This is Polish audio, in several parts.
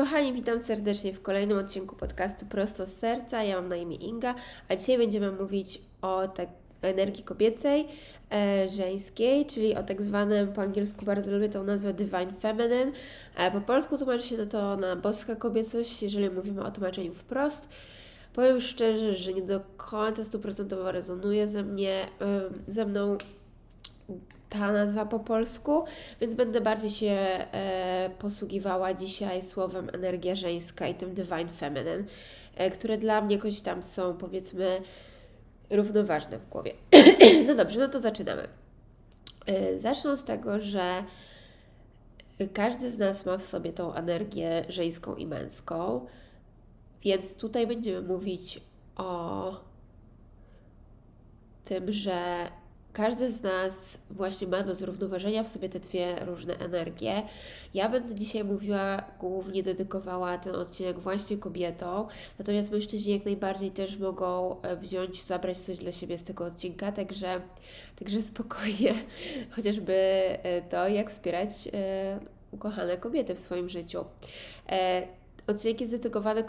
Kochani, witam serdecznie w kolejnym odcinku podcastu Prosto z Serca. Ja mam na imię Inga, a dzisiaj będziemy mówić o tak energii kobiecej, e, żeńskiej, czyli o tak zwanym, po angielsku bardzo lubię tą nazwę Divine Feminine, e, po polsku tłumaczy się to na boska kobiecość, jeżeli mówimy o tłumaczeniu wprost. Powiem szczerze, że nie do końca stuprocentowo rezonuje ze mnie, e, ze mną ta nazwa po polsku, więc będę bardziej się e, posługiwała dzisiaj słowem energia żeńska i tym divine feminine, e, które dla mnie jakoś tam są powiedzmy równoważne w głowie. no dobrze, no to zaczynamy. E, zacznę od tego, że każdy z nas ma w sobie tą energię żeńską i męską, więc tutaj będziemy mówić o tym, że każdy z nas właśnie ma do zrównoważenia w sobie te dwie różne energie. Ja będę dzisiaj mówiła, głównie dedykowała ten odcinek właśnie kobietom, natomiast mężczyźni jak najbardziej też mogą e, wziąć, zabrać coś dla siebie z tego odcinka, także, także spokojnie, chociażby e, to, jak wspierać e, ukochane kobiety w swoim życiu. Odcinek jest dedykowany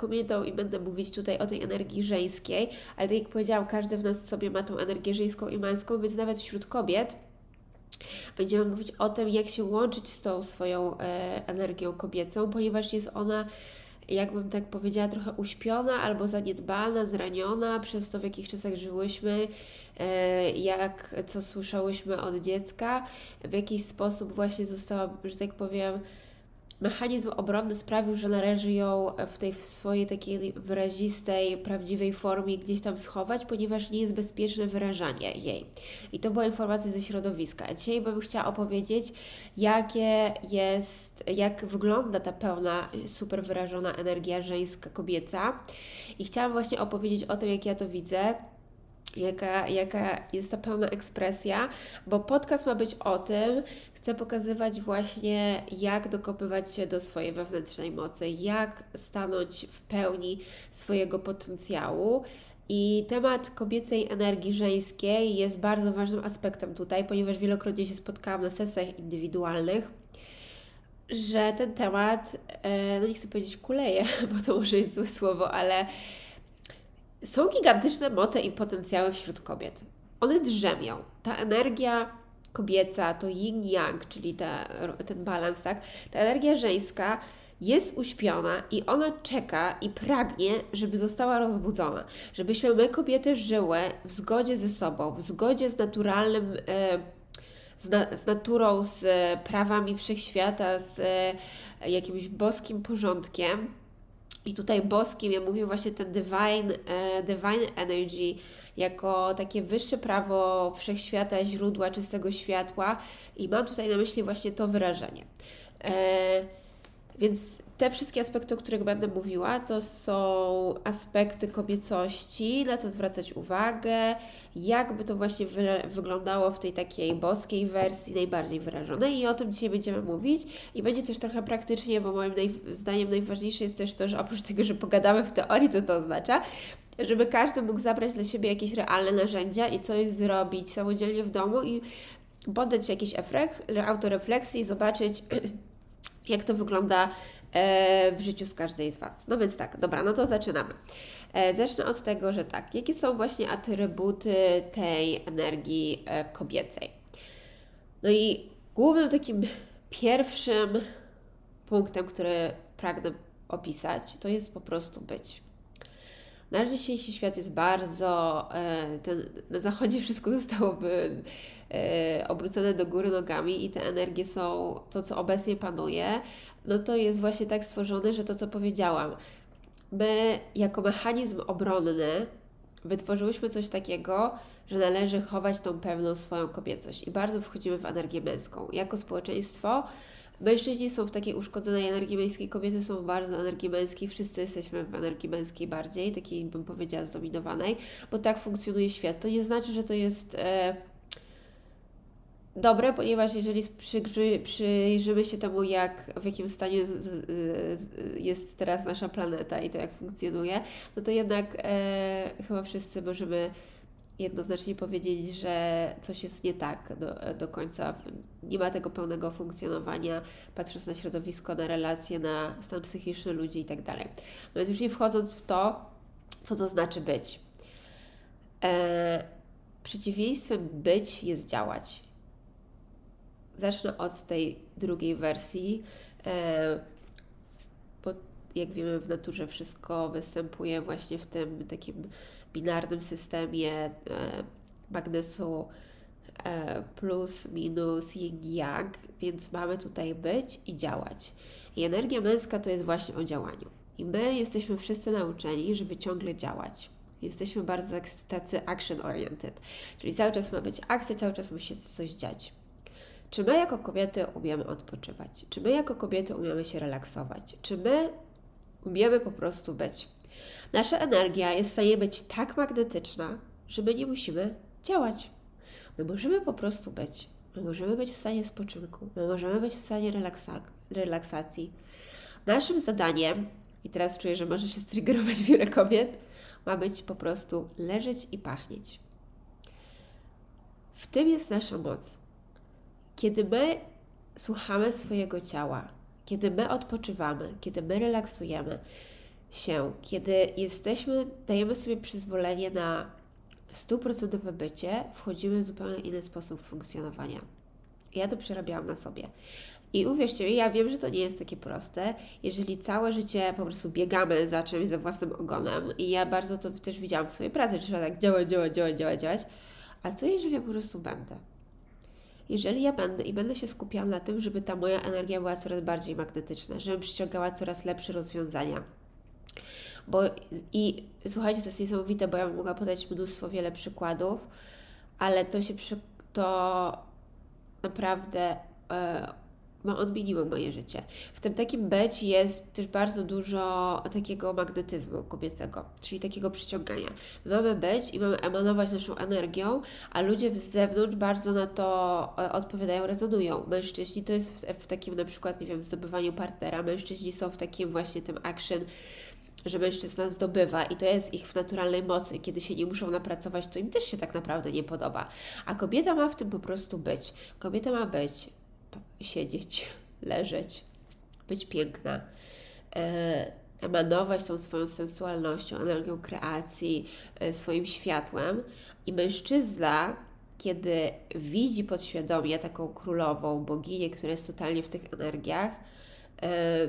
i będę mówić tutaj o tej energii żeńskiej, ale tak jak powiedziałam, każdy w nas sobie ma tą energię żeńską i męską, więc nawet wśród kobiet będziemy mówić o tym, jak się łączyć z tą swoją e, energią kobiecą, ponieważ jest ona jakbym tak powiedziała, trochę uśpiona albo zaniedbana, zraniona przez to, w jakich czasach żyłyśmy, e, jak co słyszałyśmy od dziecka, w jakiś sposób właśnie została, że tak powiem, mechanizm obronny sprawił, że należy ją w tej swojej takiej wyrazistej, prawdziwej formie gdzieś tam schować, ponieważ nie jest bezpieczne wyrażanie jej. I to była informacja ze środowiska. Dzisiaj bym chciała opowiedzieć, jakie jest, jak wygląda ta pełna, super wyrażona energia żeńska, kobieca. I chciałam właśnie opowiedzieć o tym, jak ja to widzę jaka, jaka jest ta pełna ekspresja, bo podcast ma być o tym, chcę pokazywać właśnie, jak dokopywać się do swojej wewnętrznej mocy, jak stanąć w pełni swojego potencjału. I temat kobiecej energii żeńskiej jest bardzo ważnym aspektem tutaj, ponieważ wielokrotnie się spotkałam na sesjach indywidualnych, że ten temat, e, no nie chcę powiedzieć kuleje, bo to może jest złe słowo, ale są gigantyczne moty i potencjały wśród kobiet. One drzemią. Ta energia kobieca, to yin-yang, czyli ta, ten balans, tak? Ta energia żeńska jest uśpiona i ona czeka i pragnie, żeby została rozbudzona. Żebyśmy my, kobiety, żyły w zgodzie ze sobą, w zgodzie z naturalnym. E, z, na, z, naturą, z prawami wszechświata, z e, jakimś boskim porządkiem, i tutaj boskim, ja mówię właśnie ten divine, e, divine energy, jako takie wyższe prawo wszechświata, źródła czystego światła, i mam tutaj na myśli właśnie to wyrażenie. E, więc te wszystkie aspekty, o których będę mówiła, to są aspekty kobiecości, na co zwracać uwagę, jakby to właśnie wy wyglądało w tej takiej boskiej wersji, najbardziej wyrażonej i o tym dzisiaj będziemy mówić. I będzie też trochę praktycznie, bo moim naj zdaniem najważniejsze jest też to, że oprócz tego, że pogadamy w teorii, co to oznacza, żeby każdy mógł zabrać dla siebie jakieś realne narzędzia i coś zrobić samodzielnie w domu i poddać się jakiejś autorefleksji i zobaczyć, jak to wygląda w życiu z każdej z Was. No więc tak, dobra, no to zaczynamy. E, zacznę od tego, że tak, jakie są właśnie atrybuty tej energii e, kobiecej? No i głównym takim pierwszym punktem, który pragnę opisać, to jest po prostu być. Nasz dzisiejszy świat jest bardzo. Ten, na zachodzie wszystko zostało by, obrócone do góry nogami i te energie są to, co obecnie panuje, no to jest właśnie tak stworzone, że to co powiedziałam, my jako mechanizm obronny wytworzyłyśmy coś takiego, że należy chować tą pewną swoją kobiecość i bardzo wchodzimy w energię męską. Jako społeczeństwo Mężczyźni są w takiej uszkodzonej energii męskiej, kobiety są bardzo energii męskiej, wszyscy jesteśmy w energii męskiej bardziej, takiej bym powiedziała zdominowanej, bo tak funkcjonuje świat. To nie znaczy, że to jest e, dobre, ponieważ jeżeli przyjrzy, przyjrzymy się temu, jak, w jakim stanie z, z, jest teraz nasza planeta i to, jak funkcjonuje, no to jednak e, chyba wszyscy możemy jednoznacznie powiedzieć, że coś jest nie tak do, do końca. Nie ma tego pełnego funkcjonowania, patrząc na środowisko, na relacje, na stan psychiczny ludzi i tak dalej. No więc już nie wchodząc w to, co to znaczy być. E, przeciwieństwem być jest działać. Zacznę od tej drugiej wersji, e, bo jak wiemy w naturze wszystko występuje właśnie w tym takim binarnym systemie e, magnesu e, plus, minus, yin, yang, więc mamy tutaj być i działać. I energia męska to jest właśnie o działaniu. I my jesteśmy wszyscy nauczeni, żeby ciągle działać. Jesteśmy bardzo tacy action oriented, czyli cały czas ma być akcja, cały czas musi się coś dziać. Czy my jako kobiety umiemy odpoczywać? Czy my jako kobiety umiemy się relaksować? Czy my umiemy po prostu być? Nasza energia jest w stanie być tak magnetyczna, że my nie musimy działać. My możemy po prostu być. My możemy być w stanie spoczynku. My możemy być w stanie relaksa relaksacji. Naszym zadaniem, i teraz czuję, że może się striggerować wiele kobiet, ma być po prostu leżeć i pachnieć. W tym jest nasza moc. Kiedy my słuchamy swojego ciała, kiedy my odpoczywamy, kiedy my relaksujemy, się, kiedy jesteśmy, dajemy sobie przyzwolenie na stuprocentowe bycie, wchodzimy w zupełnie inny sposób funkcjonowania. Ja to przerabiałam na sobie. I uwierzcie mi, ja wiem, że to nie jest takie proste, jeżeli całe życie po prostu biegamy za czymś, za własnym ogonem i ja bardzo to też widziałam w swojej pracy, że trzeba tak działać, działać, działać, działać, działać. A co jeżeli ja po prostu będę? Jeżeli ja będę i będę się skupiała na tym, żeby ta moja energia była coraz bardziej magnetyczna, żebym przyciągała coraz lepsze rozwiązania, bo i słuchajcie, to jest niesamowite, bo ja mogła podać mnóstwo, wiele przykładów, ale to się to naprawdę e, no, odmieniło moje życie. W tym takim być jest też bardzo dużo takiego magnetyzmu kobiecego, czyli takiego przyciągania. My mamy być i mamy emanować naszą energią, a ludzie z zewnątrz bardzo na to e, odpowiadają, rezonują. Mężczyźni to jest w, w takim na przykład, nie wiem, zdobywaniu partnera, mężczyźni są w takim właśnie tym action że mężczyzna zdobywa i to jest ich w naturalnej mocy, kiedy się nie muszą napracować, to im też się tak naprawdę nie podoba. A kobieta ma w tym po prostu być. Kobieta ma być, siedzieć, leżeć, być piękna, e, emanować tą swoją sensualnością, energią kreacji, e, swoim światłem. I mężczyzna, kiedy widzi podświadomie taką królową, boginię, która jest totalnie w tych energiach, e,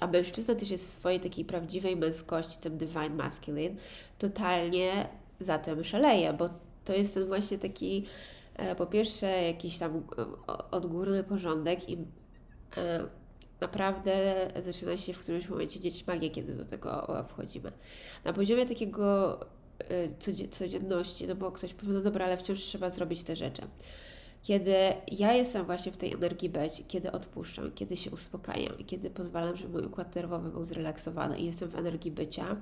a mężczyzna też jest w swojej takiej prawdziwej męskości, tym divine masculine, totalnie za tym szaleje, bo to jest ten właśnie taki po pierwsze jakiś tam e, odgórny porządek i e, naprawdę zaczyna się w którymś momencie dzieć magię, kiedy do tego wchodzimy. Na poziomie takiego codzienności, no bo ktoś powie, no dobra, ale wciąż trzeba zrobić te rzeczy. Kiedy ja jestem właśnie w tej energii być, kiedy odpuszczam, kiedy się uspokajam, kiedy pozwalam, żeby mój układ nerwowy był zrelaksowany i jestem w energii bycia,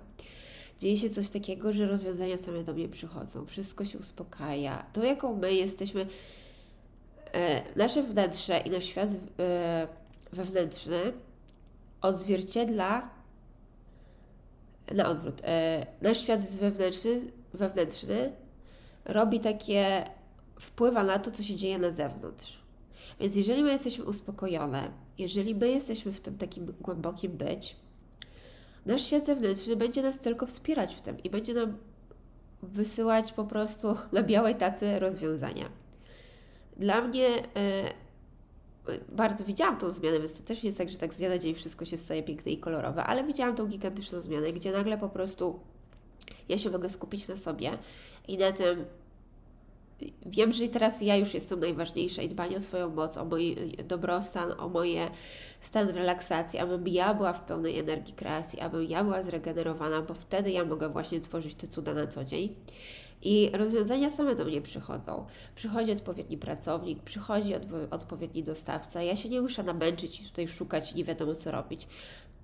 dzieje się coś takiego, że rozwiązania same do mnie przychodzą. Wszystko się uspokaja. To, jaką my jesteśmy, e, nasze wnętrze i nasz świat e, wewnętrzny odzwierciedla na odwrót. E, nasz świat wewnętrzny, wewnętrzny robi takie wpływa na to, co się dzieje na zewnątrz. Więc jeżeli my jesteśmy uspokojone, jeżeli my jesteśmy w tym takim głębokim być, nasz świat zewnętrzny będzie nas tylko wspierać w tym i będzie nam wysyłać po prostu na białej tacy rozwiązania. Dla mnie yy, bardzo widziałam tą zmianę, więc to też nie jest tak, że tak z dnia na dzień wszystko się staje piękne i kolorowe, ale widziałam tą gigantyczną zmianę, gdzie nagle po prostu ja się mogę skupić na sobie i na tym, wiem, że teraz ja już jestem najważniejsza i dbanie o swoją moc, o mój dobrostan, o moje stan relaksacji, abym ja była w pełnej energii kreacji, abym ja była zregenerowana, bo wtedy ja mogę właśnie tworzyć te cuda na co dzień. I rozwiązania same do mnie przychodzą. Przychodzi odpowiedni pracownik, przychodzi odpowiedni dostawca. Ja się nie muszę namęczyć i tutaj szukać nie wiadomo co robić.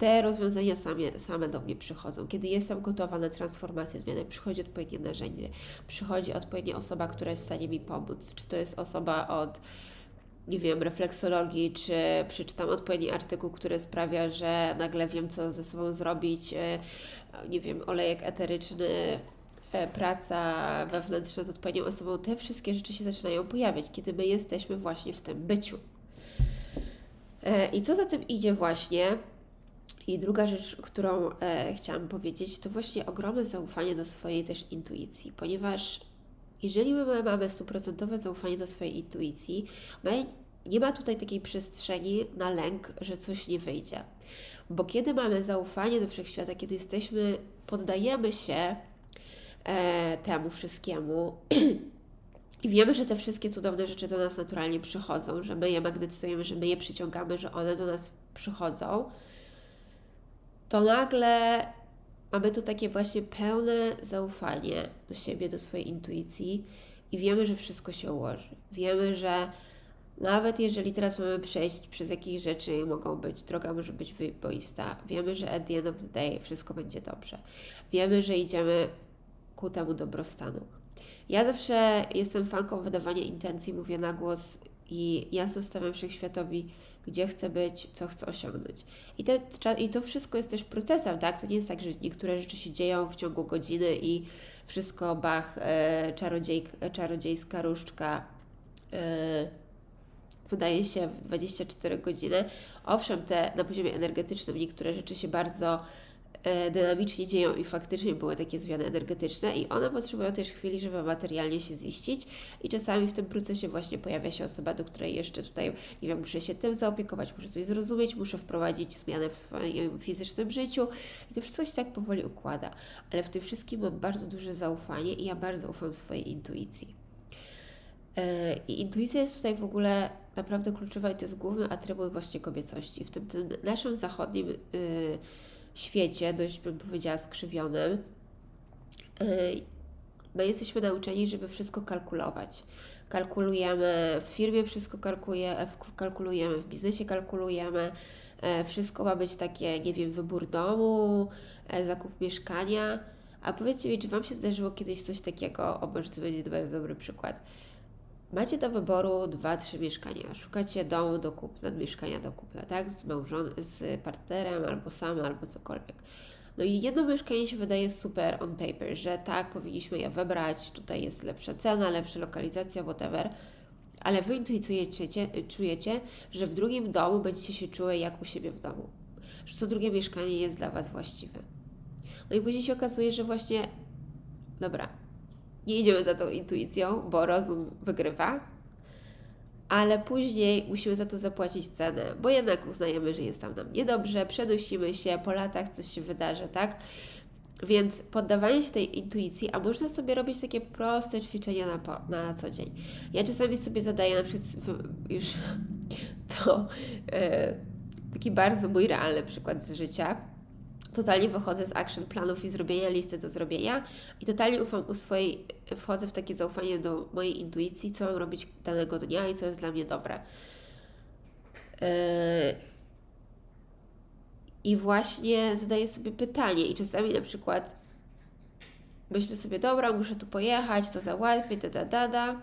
Te rozwiązania same, same do mnie przychodzą. Kiedy jestem gotowa na transformację, zmianę, przychodzi odpowiednie narzędzie, przychodzi odpowiednia osoba, która jest w stanie mi pomóc. Czy to jest osoba od nie wiem, refleksologii, czy przeczytam odpowiedni artykuł, który sprawia, że nagle wiem, co ze sobą zrobić, e, nie wiem, olejek eteryczny, e, praca wewnętrzna z odpowiednią osobą, te wszystkie rzeczy się zaczynają pojawiać, kiedy my jesteśmy właśnie w tym byciu. E, I co za tym idzie właśnie, i druga rzecz, którą e, chciałam powiedzieć, to właśnie ogromne zaufanie do swojej też intuicji, ponieważ jeżeli my mamy stuprocentowe zaufanie do swojej intuicji, my, nie ma tutaj takiej przestrzeni na lęk, że coś nie wyjdzie. Bo kiedy mamy zaufanie do wszechświata, kiedy jesteśmy, poddajemy się e, temu wszystkiemu i wiemy, że te wszystkie cudowne rzeczy do nas naturalnie przychodzą, że my je magnetyzujemy, że my je przyciągamy, że one do nas przychodzą, to nagle mamy tu takie właśnie pełne zaufanie do siebie, do swojej intuicji i wiemy, że wszystko się ułoży. Wiemy, że nawet jeżeli teraz mamy przejść przez jakieś rzeczy, mogą być, droga może być wyboista, wiemy, że at the end of the day wszystko będzie dobrze. Wiemy, że idziemy ku temu dobrostanu. Ja zawsze jestem fanką wydawania intencji, mówię na głos i ja zostawiam wszechświatowi gdzie chcę być, co chcę osiągnąć. I to, I to wszystko jest też procesem, tak? To nie jest tak, że niektóre rzeczy się dzieją w ciągu godziny i wszystko, bach, e, czarodziej, czarodziejska różdżka e, wydaje się w 24 godziny. Owszem, te na poziomie energetycznym niektóre rzeczy się bardzo dynamicznie dzieją i faktycznie były takie zmiany energetyczne i one potrzebują też chwili, żeby materialnie się ziścić i czasami w tym procesie właśnie pojawia się osoba, do której jeszcze tutaj, nie wiem, muszę się tym zaopiekować, muszę coś zrozumieć, muszę wprowadzić zmianę w swoim fizycznym życiu i to wszystko się tak powoli układa, ale w tym wszystkim mam bardzo duże zaufanie i ja bardzo ufam swojej intuicji. E, I intuicja jest tutaj w ogóle naprawdę kluczowa i to jest główny atrybut właśnie kobiecości. W tym, tym naszym zachodnim yy, świecie, dość bym powiedziała skrzywionym, y, my jesteśmy nauczeni, żeby wszystko kalkulować. Kalkulujemy w firmie, wszystko kalkuluje, kalkulujemy w biznesie, kalkulujemy. E, wszystko ma być takie, nie wiem, wybór domu, e, zakup mieszkania. A powiedzcie mi, czy Wam się zdarzyło kiedyś coś takiego? O, może to będzie bardzo dobry przykład Macie do wyboru dwa, trzy mieszkania. Szukacie domu do kupna, mieszkania do kupna, tak? Z małżon z partnerem, albo sama, albo cokolwiek. No i jedno mieszkanie się wydaje super on paper, że tak, powinniśmy je wybrać, tutaj jest lepsza cena, lepsza lokalizacja, whatever. Ale Wy intuicjujecie, czujecie, że w drugim domu będziecie się czuły jak u siebie w domu. Że to drugie mieszkanie jest dla Was właściwe. No i później się okazuje, że właśnie, dobra, nie idziemy za tą intuicją, bo rozum wygrywa, ale później musimy za to zapłacić cenę, bo jednak uznajemy, że jest tam nam niedobrze, przenosimy się, po latach coś się wydarzy, tak? Więc poddawanie się tej intuicji, a można sobie robić takie proste ćwiczenia na, na co dzień. Ja czasami sobie zadaję na przykład już to yy, taki bardzo mój realny przykład z życia totalnie wychodzę z action planów i zrobienia listy do zrobienia i totalnie ufam u swojej, wchodzę w takie zaufanie do mojej intuicji, co mam robić danego dnia i co jest dla mnie dobre. Yy, I właśnie zadaję sobie pytanie i czasami na przykład myślę sobie, dobra, muszę tu pojechać, to załatwię, da, da, da, da.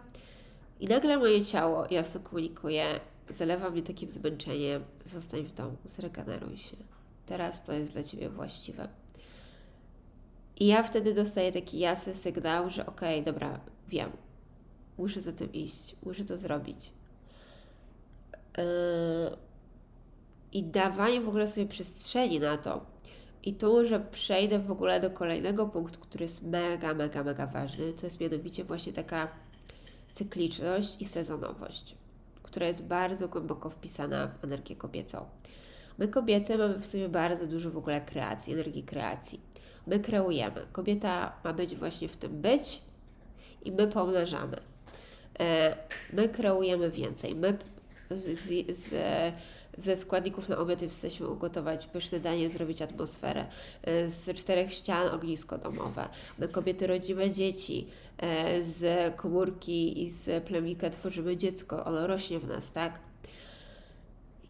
I nagle moje ciało jasno komunikuje, zalewa mnie takim zmęczeniem, zostań w domu, zregeneruj się teraz to jest dla Ciebie właściwe. I ja wtedy dostaję taki jasny sygnał, że okej, okay, dobra, wiem, muszę za tym iść, muszę to zrobić. Yy, I dawanie w ogóle sobie przestrzeni na to. I tu, że przejdę w ogóle do kolejnego punktu, który jest mega, mega, mega ważny, to jest mianowicie właśnie taka cykliczność i sezonowość, która jest bardzo głęboko wpisana w energię kobiecą. My kobiety mamy w sobie bardzo dużo w ogóle kreacji, energii kreacji. My kreujemy. Kobieta ma być właśnie w tym być i my pomnażamy. E, my kreujemy więcej. My z, z, ze składników na obiad jesteśmy ugotować pyszne danie, zrobić atmosferę. E, z czterech ścian ognisko domowe. My kobiety rodzimy dzieci. E, z komórki i z plemnika tworzymy dziecko. Ono rośnie w nas, tak?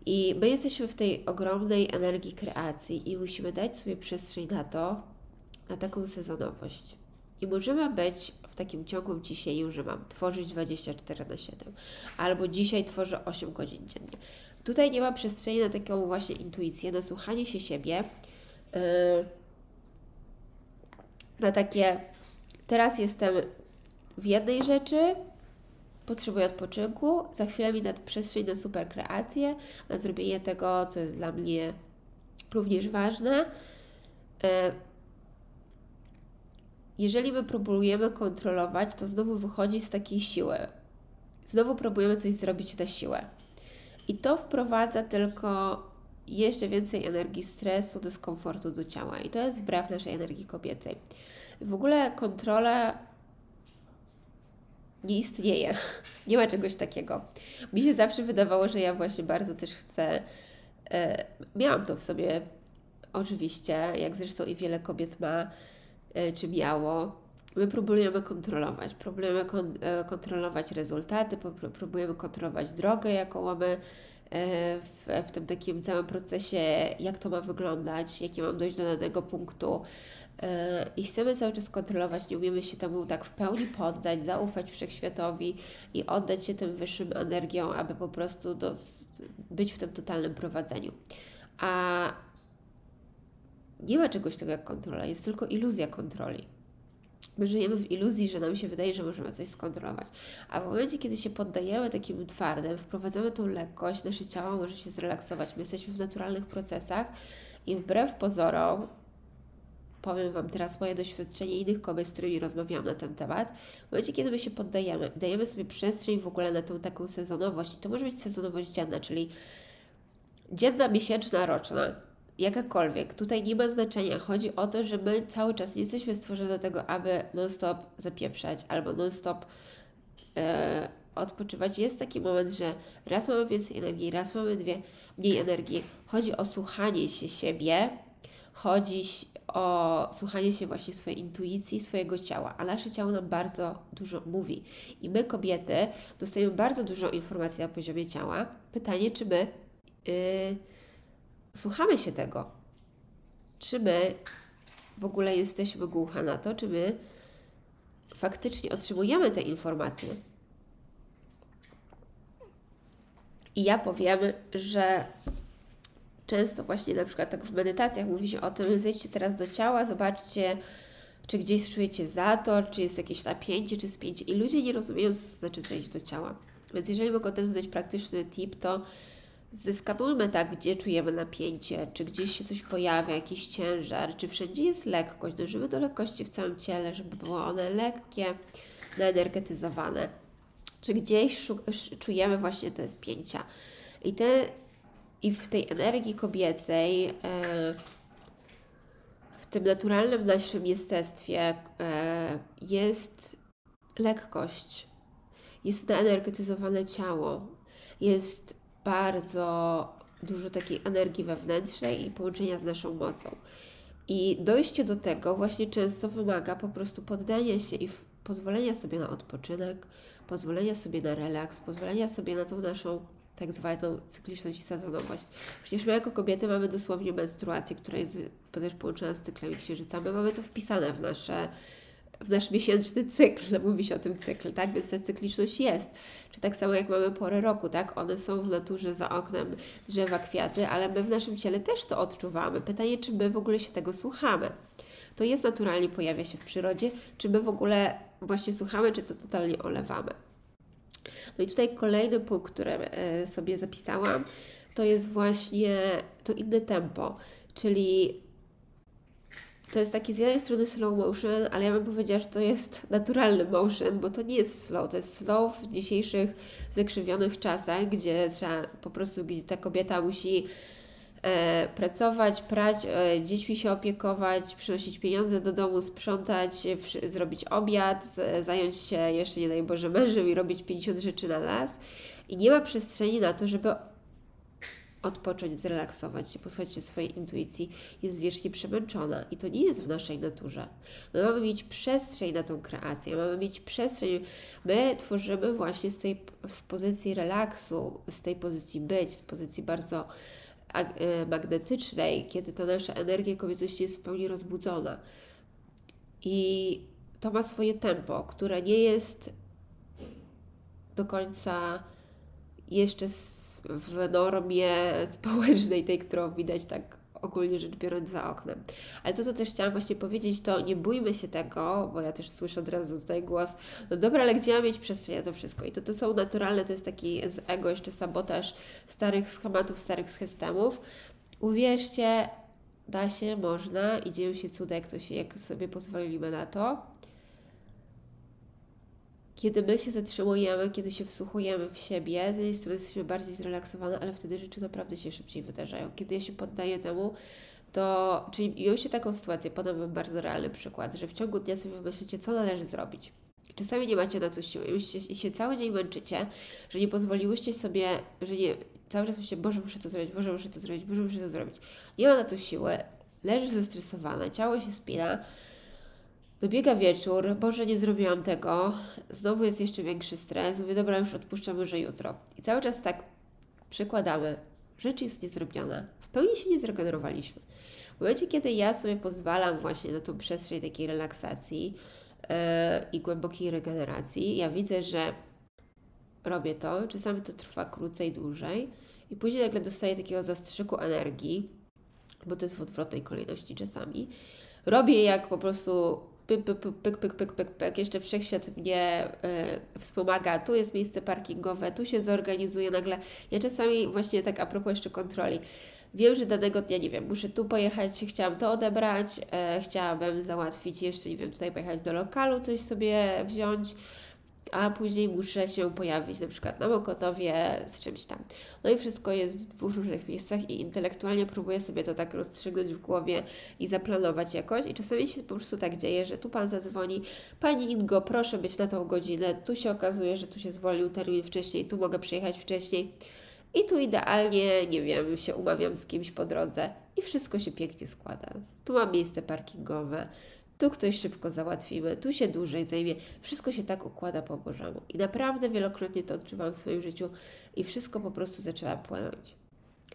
I my jesteśmy w tej ogromnej energii kreacji i musimy dać sobie przestrzeń na to, na taką sezonowość. I możemy być w takim ciągłym ciśnieniu, że mam tworzyć 24 na 7, albo dzisiaj tworzę 8 godzin dziennie. Tutaj nie ma przestrzeni na taką właśnie intuicję, na słuchanie się siebie, yy, na takie teraz jestem w jednej rzeczy, potrzebuję odpoczynku, za chwilę mi dać przestrzeń na super kreację, na zrobienie tego, co jest dla mnie również ważne. Yy, jeżeli my próbujemy kontrolować, to znowu wychodzi z takiej siły. Znowu próbujemy coś zrobić na siłę. I to wprowadza tylko jeszcze więcej energii stresu, dyskomfortu do ciała. I to jest wbrew naszej energii kobiecej. W ogóle kontrola nie istnieje. Nie ma czegoś takiego. Mi się zawsze wydawało, że ja właśnie bardzo też chcę. E, miałam to w sobie, oczywiście, jak zresztą i wiele kobiet ma, e, czy miało. My próbujemy kontrolować, próbujemy kon e, kontrolować rezultaty, próbujemy kontrolować drogę, jaką mamy e, w, w tym takim całym procesie, jak to ma wyglądać, jakie mam dojść do danego punktu. I chcemy cały czas kontrolować, nie umiemy się temu tak w pełni poddać, zaufać wszechświatowi i oddać się tym wyższym energią, aby po prostu do, być w tym totalnym prowadzeniu. A nie ma czegoś takiego jak kontrola, jest tylko iluzja kontroli. My żyjemy w iluzji, że nam się wydaje, że możemy coś skontrolować. A w momencie, kiedy się poddajemy takim twardym, wprowadzamy tą lekkość, nasze ciało może się zrelaksować. My jesteśmy w naturalnych procesach i wbrew pozorom, powiem Wam teraz moje doświadczenie innych kobiet, z którymi rozmawiałam na ten temat. W momencie, kiedy my się poddajemy, dajemy sobie przestrzeń w ogóle na tą taką sezonowość, to może być sezonowość dzienna, czyli dzienna, miesięczna, roczna jakakolwiek, tutaj nie ma znaczenia. Chodzi o to, że my cały czas nie jesteśmy stworzeni do tego, aby non-stop zapieprzać albo non-stop e, odpoczywać. Jest taki moment, że raz mamy więcej energii, raz mamy dwie, mniej energii. Chodzi o słuchanie się siebie, chodzi o słuchanie się właśnie swojej intuicji, swojego ciała, a nasze ciało nam bardzo dużo mówi. I my, kobiety, dostajemy bardzo dużo informacji na poziomie ciała. Pytanie, czy my. Yy, słuchamy się tego. Czy my w ogóle jesteśmy głucha na to, czy my faktycznie otrzymujemy te informacje. I ja powiem, że często właśnie na przykład tak w medytacjach mówi się o tym, zejdźcie teraz do ciała, zobaczcie, czy gdzieś czujecie zator, czy jest jakieś napięcie, czy spięcie. I ludzie nie rozumieją, co to znaczy zejść do ciała. Więc jeżeli mogę ten dać praktyczny tip, to zeskanujmy tak, gdzie czujemy napięcie, czy gdzieś się coś pojawia, jakiś ciężar, czy wszędzie jest lekkość. Dążymy do lekkości w całym ciele, żeby było one lekkie, naenergetyzowane. Czy gdzieś czujemy właśnie te spięcia. I, te, i w tej energii kobiecej, e, w tym naturalnym naszym jestestwie e, jest lekkość, jest naenergetyzowane ciało, jest bardzo dużo takiej energii wewnętrznej i połączenia z naszą mocą. I dojście do tego właśnie często wymaga po prostu poddania się i pozwolenia sobie na odpoczynek, pozwolenia sobie na relaks, pozwolenia sobie na tą naszą tak zwaną cykliczność i sezonowość. Przecież my jako kobiety mamy dosłownie menstruację, która jest też połączona z cyklem księżyca. My mamy to wpisane w nasze w nasz miesięczny cykl, mówi się o tym cyklu, tak? Więc ta cykliczność jest. Czy tak samo jak mamy porę roku, tak? One są w naturze za oknem drzewa, kwiaty, ale my w naszym ciele też to odczuwamy. Pytanie, czy my w ogóle się tego słuchamy? To jest naturalnie, pojawia się w przyrodzie, czy my w ogóle właśnie słuchamy, czy to totalnie olewamy? No i tutaj kolejny punkt, który e, sobie zapisałam, to jest właśnie to inne tempo, czyli to jest taki z jednej strony slow motion, ale ja bym powiedziała, że to jest naturalny motion, bo to nie jest slow, to jest slow w dzisiejszych zakrzywionych czasach, gdzie trzeba po prostu, gdzie ta kobieta musi pracować, prać, e, dziećmi się opiekować, przynosić pieniądze do domu, sprzątać, zrobić obiad, zająć się jeszcze, nie daj Boże, mężem i robić 50 rzeczy na las. I nie ma przestrzeni na to, żeby odpocząć, zrelaksować się, posłuchać się swojej intuicji, jest wiecznie przemęczona i to nie jest w naszej naturze. My mamy mieć przestrzeń na tą kreację, mamy mieć przestrzeń. My tworzymy właśnie z tej z pozycji relaksu, z tej pozycji być, z pozycji bardzo e, magnetycznej, kiedy ta nasza energia kobiecości jest w pełni rozbudzona. I to ma swoje tempo, które nie jest do końca jeszcze w normie społecznej, tej, którą widać tak ogólnie rzecz biorąc za oknem. Ale to, co też chciałam właśnie powiedzieć, to nie bójmy się tego, bo ja też słyszę od razu tutaj głos, no dobra, ale gdzie mam mieć przestrzeń na to wszystko? I to, to są naturalne, to jest taki z ego jeszcze sabotaż starych schematów, starych systemów. Uwierzcie, da się, można i dzieją się cuda, jak, to się, jak sobie pozwolimy na to. Kiedy my się zatrzymujemy, kiedy się wsłuchujemy w siebie, z jednej strony jesteśmy bardziej zrelaksowane, ale wtedy rzeczy naprawdę się szybciej wydarzają. Kiedy ja się poddaję temu, to, czyli miałem się taką sytuację, podam Wam bardzo realny przykład, że w ciągu dnia sobie myślicie, co należy zrobić. Czasami nie macie na to siły i się cały dzień męczycie, że nie pozwoliłyście sobie, że nie, cały czas myślicie, Boże, muszę to zrobić, Boże, muszę to zrobić, Boże, muszę to zrobić. Nie ma na to siły, leżysz zestresowana, ciało się spina, Dobiega wieczór, Boże, nie zrobiłam tego, znowu jest jeszcze większy stres, mówię, dobra, już odpuszczam może jutro. I cały czas tak przekładamy, rzecz jest niezrobiona, w pełni się nie zregenerowaliśmy. W momencie, kiedy ja sobie pozwalam właśnie na tą przestrzeń takiej relaksacji yy, i głębokiej regeneracji, ja widzę, że robię to, czasami to trwa krócej, dłużej. I później nagle dostaję takiego zastrzyku energii, bo to jest w odwrotnej kolejności czasami. Robię jak po prostu pyk, pyk, pyk, pyk, pyk, pyk. Jeszcze wszechświat mnie y, wspomaga, tu jest miejsce parkingowe, tu się zorganizuje nagle. Ja czasami właśnie tak a propos jeszcze kontroli, wiem, że danego dnia, nie wiem, muszę tu pojechać, chciałam to odebrać, e, chciałabym załatwić jeszcze, nie wiem, tutaj pojechać do lokalu, coś sobie wziąć, a później muszę się pojawić na przykład na Mokotowie z czymś tam. No i wszystko jest w dwóch różnych miejscach i intelektualnie próbuję sobie to tak rozstrzygnąć w głowie i zaplanować jakoś. I czasami się po prostu tak dzieje, że tu Pan zadzwoni, Pani Ingo, proszę być na tą godzinę, tu się okazuje, że tu się zwolnił termin wcześniej, tu mogę przyjechać wcześniej. I tu idealnie, nie wiem, się umawiam z kimś po drodze. I wszystko się pięknie składa. Tu mam miejsce parkingowe, tu ktoś szybko załatwimy, tu się dłużej zajmie. Wszystko się tak układa po Bożemu. I naprawdę wielokrotnie to odczuwam w swoim życiu i wszystko po prostu zaczęła płynąć.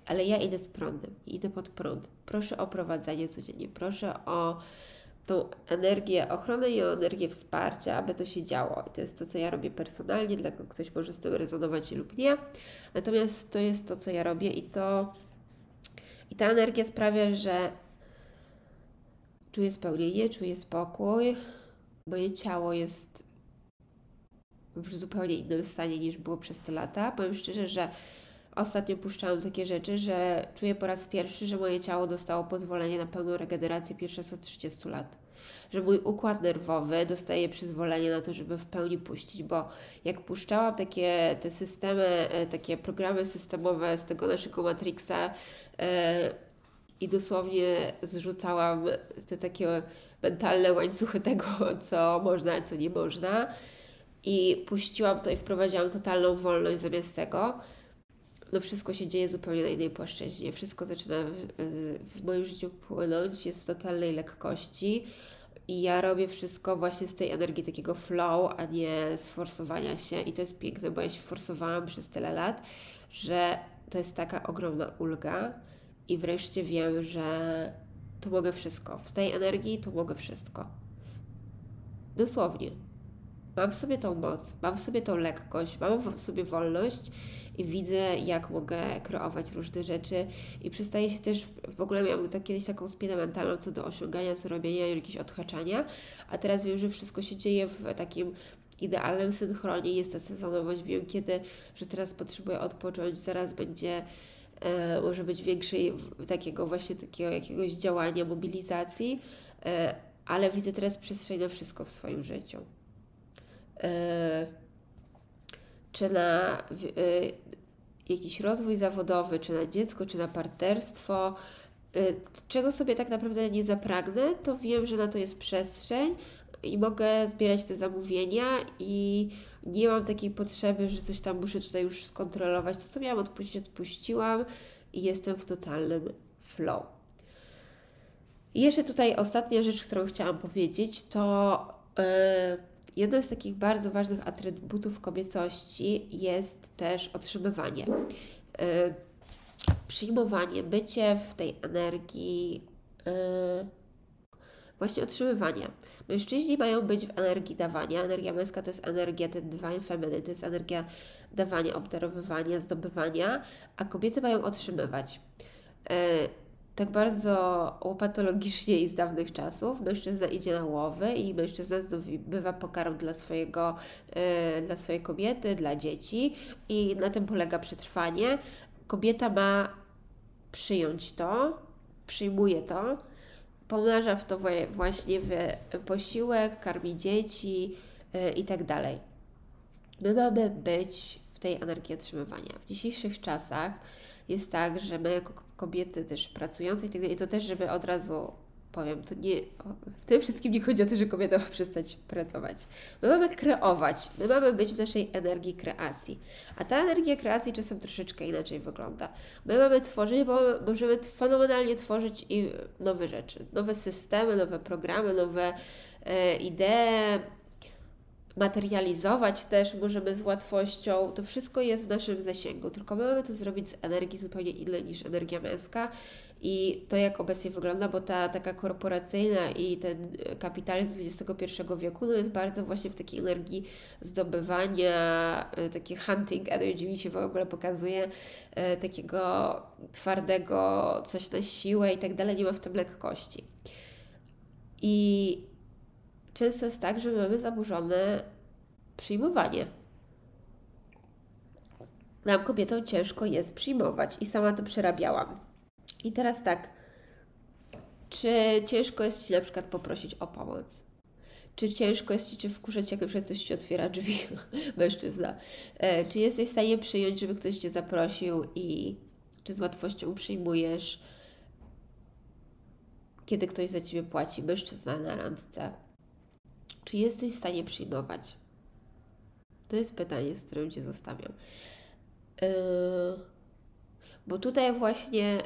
Ale ja idę z prądem, idę pod prąd. Proszę o prowadzenie codziennie, proszę o tą energię ochrony i o energię wsparcia, aby to się działo. I to jest to, co ja robię personalnie, dla kogo ktoś może z tym rezonować lub nie. Natomiast to jest to, co ja robię i to i ta energia sprawia, że Czuję spełnienie, czuję spokój. Moje ciało jest w zupełnie innym stanie niż było przez te lata. Powiem szczerze, że ostatnio puszczałam takie rzeczy, że czuję po raz pierwszy, że moje ciało dostało pozwolenie na pełną regenerację pierwszy raz od 30 lat. Że mój układ nerwowy dostaje przyzwolenie na to, żeby w pełni puścić, bo jak puszczałam takie te systemy, e, takie programy systemowe z tego naszego Matrixa, e, i dosłownie zrzucałam te takie mentalne łańcuchy tego, co można, co nie można. I puściłam to i wprowadziłam totalną wolność zamiast tego. No wszystko się dzieje zupełnie na innej płaszczyźnie. Wszystko zaczyna w, w moim życiu płynąć, jest w totalnej lekkości. I ja robię wszystko właśnie z tej energii takiego flow, a nie sforsowania się. I to jest piękne, bo ja się forsowałam przez tyle lat, że to jest taka ogromna ulga i wreszcie wiem, że tu mogę wszystko. W tej energii tu mogę wszystko. Dosłownie. Mam w sobie tą moc, mam w sobie tą lekkość, mam w sobie wolność i widzę, jak mogę kreować różne rzeczy i przestaję się też, w ogóle miałam tak, kiedyś taką spinę mentalną co do osiągania, zrobienia, jakiegoś odhaczania, a teraz wiem, że wszystko się dzieje w takim idealnym synchronie, jest ta sezonowość, wiem kiedy, że teraz potrzebuję odpocząć, zaraz będzie może być większej takiego właśnie takiego jakiegoś działania, mobilizacji, e, ale widzę teraz przestrzeń na wszystko w swoim życiu. E, czy na jakiś rozwój zawodowy, czy na dziecko, czy na partnerstwo, czego sobie tak naprawdę nie zapragnę, to wiem, że na to jest przestrzeń i mogę zbierać te zamówienia i nie mam takiej potrzeby, że coś tam muszę tutaj już skontrolować. To, co miałam odpuścić, odpuściłam. i jestem w totalnym flow. I jeszcze tutaj ostatnia rzecz, którą chciałam powiedzieć, to yy, jedno z takich bardzo ważnych atrybutów kobiecości jest też otrzymywanie. Yy, przyjmowanie, bycie w tej energii. Yy, właśnie otrzymywania. Mężczyźni mają być w energii dawania. Energia męska to jest energia ten divine feminine, to jest energia dawania, obdarowywania, zdobywania, a kobiety mają otrzymywać. E, tak bardzo łopatologicznie i z dawnych czasów mężczyzna idzie na łowy i mężczyzna zdobywa pokarm dla, swojego, e, dla swojej kobiety, dla dzieci i na tym polega przetrwanie. Kobieta ma przyjąć to, przyjmuje to, pomnaża w to właśnie w posiłek, karmi dzieci yy, i tak dalej. My mamy być w tej energii otrzymywania. W dzisiejszych czasach jest tak, że my jako kobiety też pracujące i tak dalej, to też, żeby od razu powiem, to nie, w tym wszystkim nie chodzi o to, że kobieta ma przestać pracować. My mamy kreować, my mamy być w naszej energii kreacji. A ta energia kreacji czasem troszeczkę inaczej wygląda. My mamy tworzyć, bo możemy fenomenalnie tworzyć i nowe rzeczy, nowe systemy, nowe programy, nowe e, idee, materializować też możemy z łatwością. To wszystko jest w naszym zasięgu, tylko my mamy to zrobić z energii zupełnie innej niż energia męska i to, jak obecnie wygląda, bo ta taka korporacyjna i ten kapitalizm XXI wieku no jest bardzo właśnie w takiej energii zdobywania, e, takie hunting energy mi się w ogóle pokazuje, e, takiego twardego, coś na siłę i tak dalej, nie ma w tym lekkości. I często jest tak, że mamy zaburzone przyjmowanie. Nam kobietom ciężko jest przyjmować i sama to przerabiałam. I teraz tak, czy ciężko jest Ci na przykład poprosić o pomoc? Czy ciężko jest Ci Cię wkurzać, jak na ktoś Ci otwiera drzwi, mężczyzna? E, czy jesteś w stanie przyjąć, żeby ktoś Cię zaprosił i czy z łatwością przyjmujesz, kiedy ktoś za Ciebie płaci, mężczyzna na randce? Czy jesteś w stanie przyjmować? To jest pytanie, z którym Cię zostawiam. Yy, bo tutaj właśnie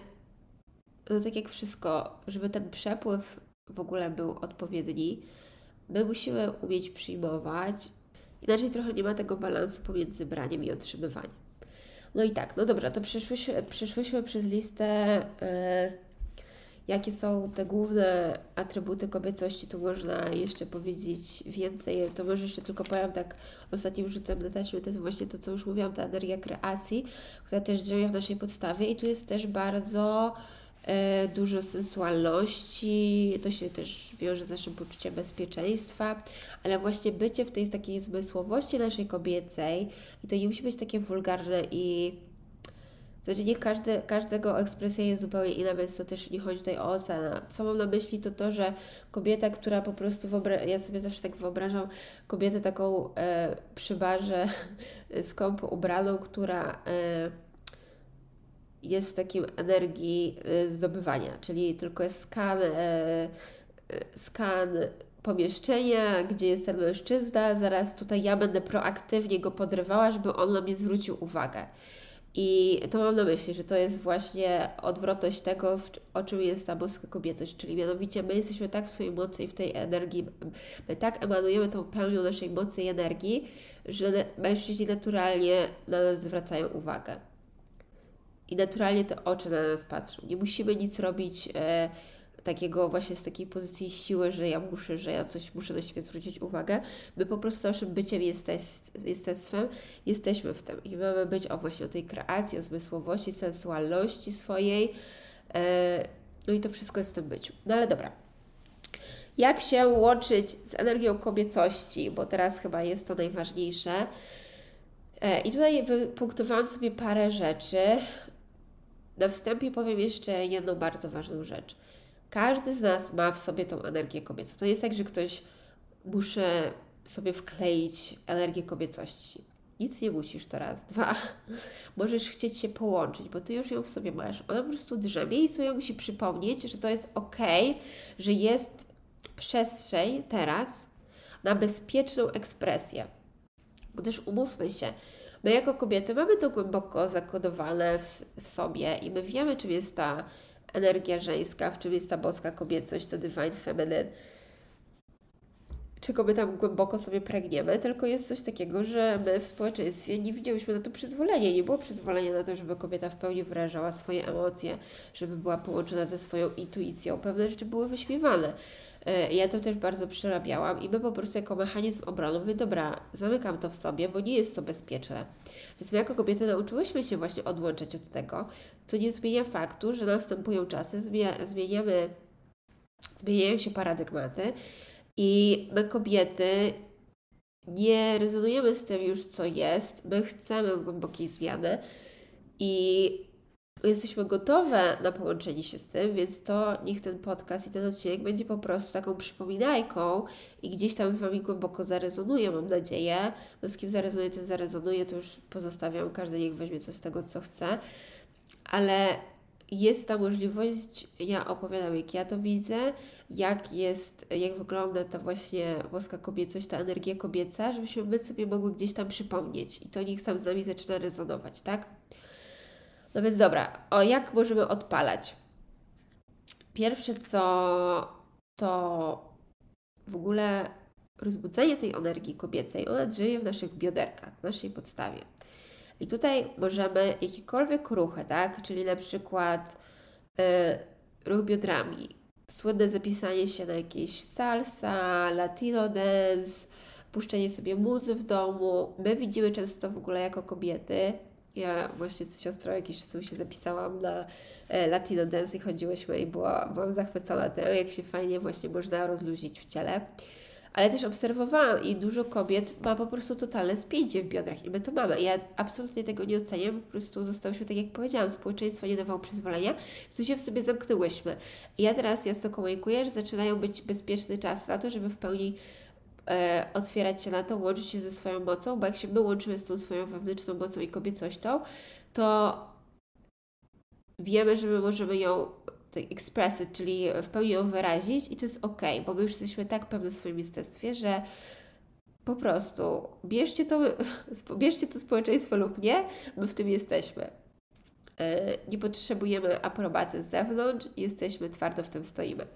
no tak jak wszystko, żeby ten przepływ w ogóle był odpowiedni, my musimy umieć przyjmować, inaczej trochę nie ma tego balansu pomiędzy braniem i otrzymywaniem. No i tak, no dobra, to przeszłyśmy, przeszłyśmy przez listę, yy, jakie są te główne atrybuty kobiecości, tu można jeszcze powiedzieć więcej, to może jeszcze tylko powiem tak ostatnim rzutem na taśmę, to jest właśnie to, co już mówiłam, ta energia kreacji, która też drzemie w naszej podstawie. I tu jest też bardzo E, dużo sensualności, to się też wiąże z naszym poczuciem bezpieczeństwa, ale właśnie bycie w tej takiej zmysłowości naszej kobiecej i to nie musi być takie wulgarne i znaczy nie każdy, każdego ekspresja jest zupełnie inna, więc to też nie chodzi tutaj o ocenę. Co mam na myśli to to, że kobieta, która po prostu, wyobra- ja sobie zawsze tak wyobrażam kobietę taką e, przy barze skąpo ubraną, która e, jest w takim energii y, zdobywania, czyli tylko jest skan, e, e, skan pomieszczenia, gdzie jest ten mężczyzna, zaraz tutaj ja będę proaktywnie go podrywała, żeby on na mnie zwrócił uwagę. I to mam na myśli, że to jest właśnie odwrotność tego, o czym jest ta boska kobiecość, czyli mianowicie my jesteśmy tak w swojej mocy i w tej energii, my tak emanujemy tą pełnią naszej mocy i energii, że mężczyźni naturalnie na nas zwracają uwagę i naturalnie te oczy na nas patrzą. Nie musimy nic robić e, takiego właśnie z takiej pozycji siły, że ja muszę, że ja coś muszę na świat zwrócić uwagę. My po prostu naszym byciem jesteś, jestestwem jesteśmy w tym i mamy być o właśnie o tej kreacji, o zmysłowości, sensualności swojej. E, no i to wszystko jest w tym byciu. No ale dobra. Jak się łączyć z energią kobiecości, bo teraz chyba jest to najważniejsze. E, I tutaj wypunktowałam sobie parę rzeczy, na wstępie powiem jeszcze jedną bardzo ważną rzecz. Każdy z nas ma w sobie tą energię kobiecą. To jest tak, że ktoś muszę sobie wkleić energię kobiecości. Nic nie musisz to raz. Dwa, możesz chcieć się połączyć, bo ty już ją w sobie masz. Ona po prostu drzemie i sobie musi przypomnieć, że to jest ok, że jest przestrzeń teraz na bezpieczną ekspresję. Gdyż umówmy się, My jako kobiety mamy to głęboko zakodowane w, w sobie i my wiemy, czym jest ta energia żeńska, w czym jest ta boska kobiecość, to divine feminine czego my tam głęboko sobie pragniemy, tylko jest coś takiego, że my w społeczeństwie nie widziałyśmy na to przyzwolenia. Nie było przyzwolenia na to, żeby kobieta w pełni wyrażała swoje emocje, żeby była połączona ze swoją intuicją. Pewne rzeczy były wyśmiewane. E, ja to też bardzo przerabiałam i my po prostu jako mechanizm obrony dobra, zamykam to w sobie, bo nie jest to bezpieczne. Więc my jako kobiety nauczyłyśmy się właśnie odłączać od tego, co nie zmienia faktu, że następują czasy, zmieniamy, zmieniają się paradygmaty i my kobiety nie rezonujemy z tym już, co jest. My chcemy głębokiej zmiany i jesteśmy gotowe na połączenie się z tym, więc to niech ten podcast i ten odcinek będzie po prostu taką przypominajką i gdzieś tam z Wami głęboko zarezonuje, mam nadzieję. No z kim zarezonuje, ten zarezonuje, to już pozostawiam, każdy niech weźmie coś z tego, co chce. Ale jest ta możliwość, ja opowiadam, jak ja to widzę, jak jest, jak wygląda ta właśnie boska kobiecość, ta energia kobieca, żebyśmy my sobie mogły gdzieś tam przypomnieć i to niech tam z nami zaczyna rezonować, tak? No więc dobra, o jak możemy odpalać? Pierwsze co to w ogóle rozbudzenie tej energii kobiecej, ona żyje w naszych bioderkach, w naszej podstawie. I tutaj możemy jakiekolwiek ruchy, tak? Czyli na przykład y, ruch biodrami, słynne zapisanie się na jakieś salsa, latino dance, puszczenie sobie muzy w domu. My widzimy często w ogóle jako kobiety. Ja właśnie z siostrą jakiś czas się zapisałam na e, latino dance i chodziłyśmy i była, byłam zachwycona tym, jak się fajnie właśnie można rozluźnić w ciele ale też obserwowałam i dużo kobiet ma po prostu totalne spięcie w biodrach i my to mamy. Ja absolutnie tego nie oceniam, po prostu zostałyśmy, tak jak powiedziałam, społeczeństwo nie dawało przyzwolenia, więc się w sobie zamknęłyśmy. I ja teraz jasno komunikuję, że zaczynają być bezpieczny czas na to, żeby w pełni e, otwierać się na to, łączyć się ze swoją mocą, bo jak się my łączymy z tą swoją wewnętrzną mocą i kobiecością, to wiemy, że my możemy ją express it, czyli w pełni ją wyrazić i to jest ok, bo my już jesteśmy tak pewne w swoim jestestwie, że po prostu bierzcie to, bierzcie to społeczeństwo lub nie, my w tym jesteśmy. E, nie potrzebujemy aprobaty z zewnątrz, jesteśmy twardo w tym stoimy.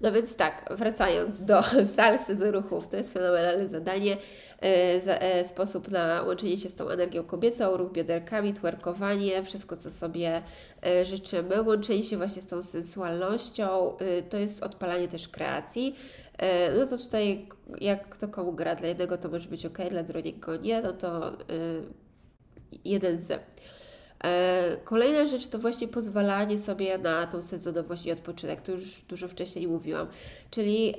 No więc tak, wracając do salsy, do ruchów, to jest fenomenalne zadanie. E, e, sposób na łączenie się z tą energią kobiecą, ruch bioderkami, twerkowanie, wszystko co sobie e, życzymy. Łączenie się właśnie z tą sensualnością, to jest odpalanie też kreacji. No to tutaj jak kto komu gra, dla jednego to może być ok, dla drugiego nie, no to jeden z. E, kolejna rzecz to właśnie pozwalanie sobie na tą sezonowość i odpoczynek. To już dużo wcześniej mówiłam. Czyli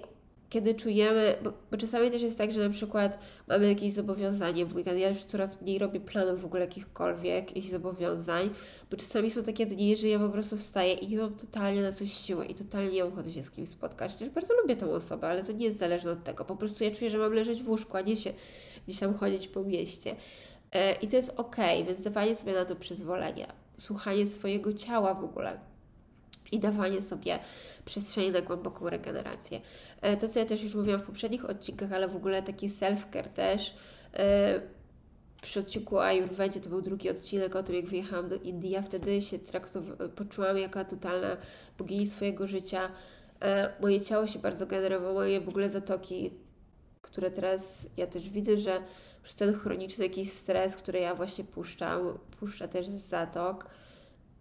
kiedy czujemy, bo, bo, czasami też jest tak, że na przykład mamy jakieś zobowiązanie w weekend, ja już coraz mniej robię planów w ogóle jakichkolwiek, jakichś zobowiązań, bo czasami są takie dni, że ja po prostu wstaję i nie mam totalnie na coś siły i totalnie nie mam ochoty się z kimś spotkać, chociaż bardzo lubię tą osobę, ale to nie jest zależne od tego, po prostu ja czuję, że mam leżeć w łóżku, a nie się gdzieś tam chodzić po mieście. E, I to jest ok, więc dawanie sobie na to przyzwolenie, słuchanie swojego ciała w ogóle i dawanie sobie przestrzeni na głęboką regenerację. E, to, co ja też już mówiłam w poprzednich odcinkach, ale w ogóle taki self-care też. E, przy odcinku o Ayurvedzie to był drugi odcinek o tym, jak wyjechałam do Indii. Ja wtedy się traktowałam, poczułam jako totalna bogini swojego życia. Moje ciało się bardzo generowało, moje w ogóle zatoki, które teraz ja też widzę, że ten chroniczny jakiś stres, który ja właśnie puszczam, puszcza też z zatok.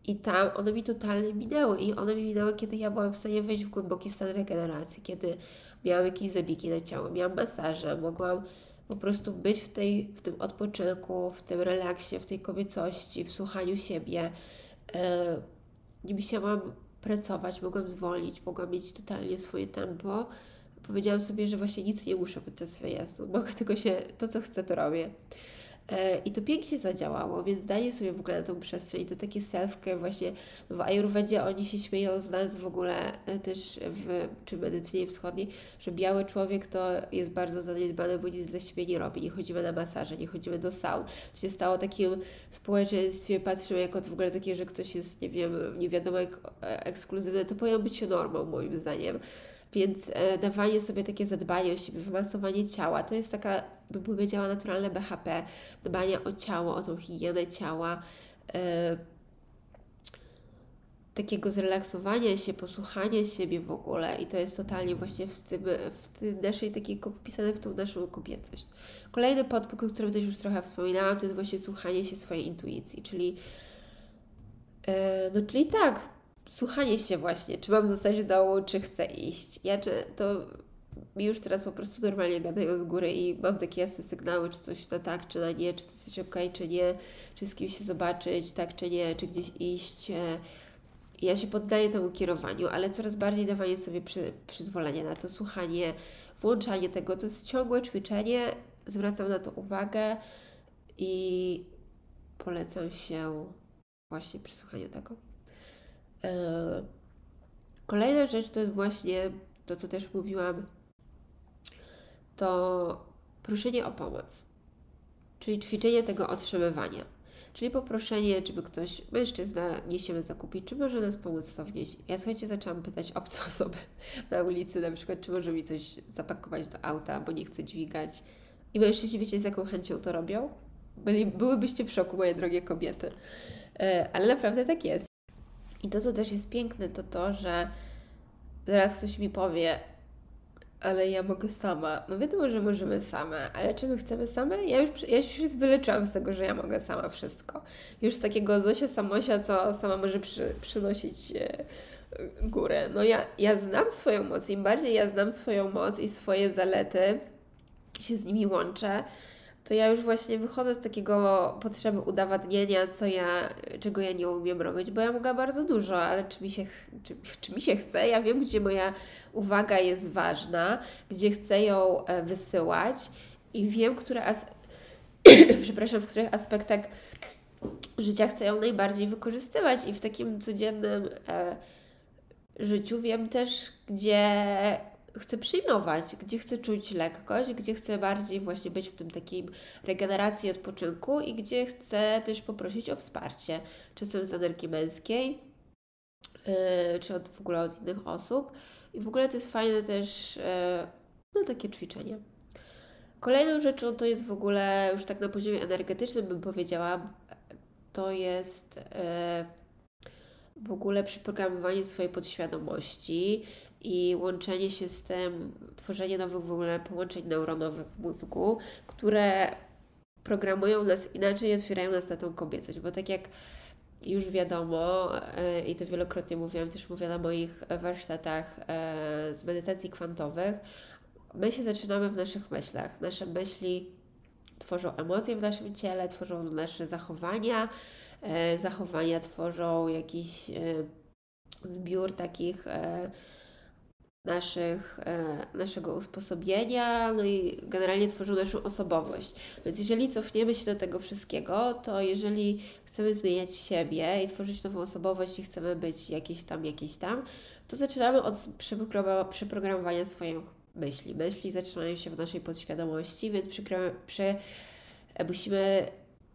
I tam one mi totalnie minęły. I one mi minęły, kiedy ja byłam w stanie wejść w głęboki stan regeneracji, kiedy miałam jakieś zabiegi na ciało, miałam masaże, mogłam po prostu być w, tej, w tym odpoczynku, w tym relaksie, w tej kobiecości, w słuchaniu siebie. E, nie musiałam pracować, mogłam zwolnić, mogłam mieć totalnie swoje tempo powiedziałam sobie, że właśnie nic nie muszę podczas wyjazdu. Mogę tylko się, to co chcę, to robię. E, I to pięknie zadziałało, więc daję sobie w ogóle na tą przestrzeń. To takie self-care właśnie w Ayurvedzie oni się śmieją z nas w ogóle e, też w czy medycynie wschodniej, że biały człowiek to jest bardzo zaniedbany, bo nic dla siebie nie robi. Nie chodzimy na masaże, nie chodzimy do saun. To się stało takim społeczeństwie, patrzymy jako w ogóle takie, że ktoś jest, nie wiem, nie wiadomo jak e, ekskluzywny, to powinno być normą moim zdaniem. Więc e, dawanie sobie takie zadbanie o siebie, wymasowanie ciała, to jest taka bym powiedziała, naturalne BHP, dbania o ciało, o tą higienę ciała, yy, takiego zrelaksowania się, posłuchania siebie w ogóle i to jest totalnie właśnie w, tym, w tym naszej takiej, wpisane w tą naszą kobiecość. Kolejny podpunkt, o którym też już trochę wspominałam, to jest właśnie słuchanie się swojej intuicji, czyli yy, no czyli tak, słuchanie się właśnie, czy mam zostać w dołu, czy chcę iść. Ja to już teraz po prostu normalnie gadają z góry i mam takie jasne sygnały, czy coś na tak, czy na nie, czy coś ok, czy nie, czy z kimś się zobaczyć, tak, czy nie, czy gdzieś iść. Ja się poddaję temu kierowaniu, ale coraz bardziej dawanie sobie przy, na to, słuchanie, włączanie tego, to jest ciągłe ćwiczenie, zwracam na to uwagę i polecam się właśnie przy słuchaniu tego. E, kolejna rzecz to jest właśnie to, co też mówiłam, to proszenie o pomoc, czyli ćwiczenie tego otrzymywania. Czyli poproszenie, czy by ktoś, mężczyzna, niesiemy zakupić, czy może nas pomóc to wnieść. Ja słuchajcie, zaczęłam pytać obce osoby na ulicy, na przykład, czy może mi coś zapakować do auta, bo nie chcę dźwigać. I mężczyźni, wiecie, z jaką chęcią to robią? Byli, byłybyście w szoku, moje drogie kobiety. E, ale naprawdę tak jest. I to, co też jest piękne, to to, że zaraz ktoś mi powie, ale ja mogę sama. No wiadomo, że możemy same, ale czy my chcemy same? Ja już, ja już wyleczyłam z tego, że ja mogę sama wszystko. Już z takiego Zosia Samosia, co sama może przy, przynosić e, górę. No ja, ja znam swoją moc. Im bardziej ja znam swoją moc i swoje zalety, się z nimi łączę, to ja już właśnie wychodzę z takiego potrzeby udowadnienia, co ja, czego ja nie umiem robić, bo ja mogę bardzo dużo, ale czy mi się, czy, czy mi się chce? Ja wiem, gdzie moja uwaga jest ważna, gdzie chcę ją e, wysyłać i wiem, które as... przepraszam, w których aspektach życia chcę ją najbardziej wykorzystywać i w takim codziennym e, życiu wiem też, gdzie chcę przyjmować, gdzie chcę czuć lekkość, gdzie chcę bardziej właśnie być w tym takim regeneracji, odpoczynku i gdzie chcę też poprosić o wsparcie, czasem z energii męskiej, yy, czy od, w ogóle od innych osób. I w ogóle to jest fajne też, yy, no takie ćwiczenie. Kolejną rzeczą to jest w ogóle już tak na poziomie energetycznym bym powiedziała, to jest yy, w ogóle przyprogramowanie swojej podświadomości i łączenie się z tym, tworzenie nowych w ogóle połączeń neuronowych w mózgu, które programują nas inaczej i otwierają nas na tą kobiecość, bo tak jak już wiadomo, e, i to wielokrotnie mówiłam, też mówię na moich warsztatach e, z medytacji kwantowych, my się zaczynamy w naszych myślach. Nasze myśli tworzą emocje w naszym ciele, tworzą nasze zachowania, e, zachowania tworzą jakiś zbiór takich naszych, e, naszego usposobienia, no i generalnie tworzą naszą osobowość. Więc jeżeli cofniemy się do tego wszystkiego, to jeżeli chcemy zmieniać siebie i tworzyć nową osobowość i chcemy być jakieś tam, jakieś tam, to zaczynamy od przeprogramowania swoich myśli. Myśli zaczynają się w naszej podświadomości, więc przy, przy, musimy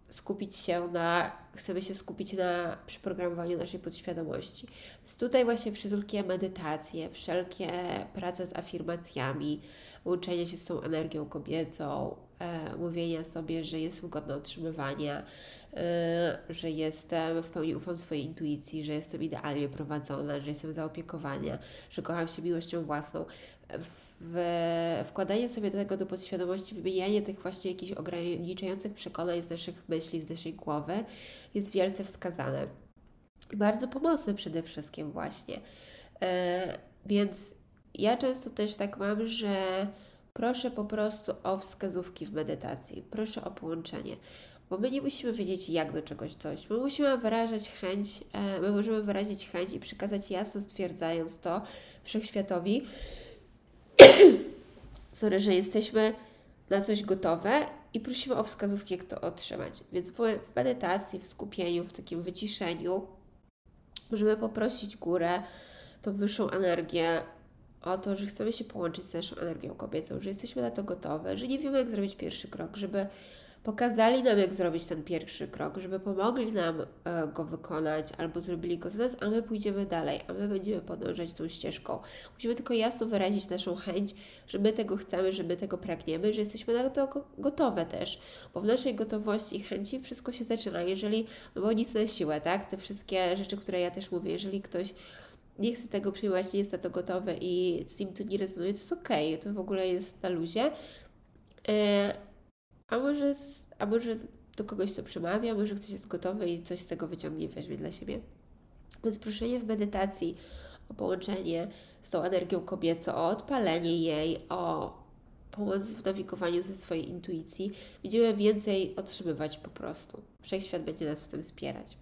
skupić się na, chcemy się skupić na przyprogramowaniu naszej podświadomości. Więc tutaj właśnie wszelkie medytacje, wszelkie prace z afirmacjami, łączenie się z tą energią kobiecą, e, mówienia sobie, że jestem godna utrzymywania, e, że jestem, w pełni ufam swojej intuicji, że jestem idealnie prowadzona, że jestem zaopiekowania, że kocham się miłością własną w, wkładanie sobie tego do podświadomości, wymienianie tych właśnie jakichś ograniczających przekonań z naszych myśli, z naszej głowy jest wielce wskazane. Bardzo pomocne przede wszystkim właśnie. E, więc ja często też tak mam, że proszę po prostu o wskazówki w medytacji, proszę o połączenie, bo my nie musimy wiedzieć, jak do czegoś dojść. My musimy wyrażać chęć, e, my możemy wyrazić chęć i przekazać jasno, stwierdzając to wszechświatowi, sorry, że jesteśmy na coś gotowe i prosimy o wskazówki, jak to otrzymać. Więc w medytacji, w skupieniu, w takim wyciszeniu możemy poprosić górę, tą wyższą energię o to, że chcemy się połączyć z naszą energią kobiecą, że jesteśmy na to gotowe, że nie wiemy, jak zrobić pierwszy krok, żeby pokazali nam, jak zrobić ten pierwszy krok, żeby pomogli nam e, go wykonać albo zrobili go za nas, a my pójdziemy dalej, a my będziemy podążać tą ścieżką. Musimy tylko jasno wyrazić naszą chęć, że my tego chcemy, że my tego pragniemy, że jesteśmy na to gotowe też, bo w naszej gotowości i chęci wszystko się zaczyna. Jeżeli, bo nic na siłę, tak? Te wszystkie rzeczy, które ja też mówię, jeżeli ktoś nie chce tego przyjmować, nie jest na to gotowy i z nim to nie rezonuje, to jest okej, okay, to w ogóle jest na luzie. E, a może, a może do kogoś to przemawia, może ktoś jest gotowy i coś z tego wyciągnie, weźmie dla siebie. Więc proszenie w medytacji o połączenie z tą energią kobiecą, o odpalenie jej, o pomoc w nawigowaniu ze swojej intuicji, będziemy więcej otrzymywać po prostu. Wszechświat będzie nas w tym wspierać.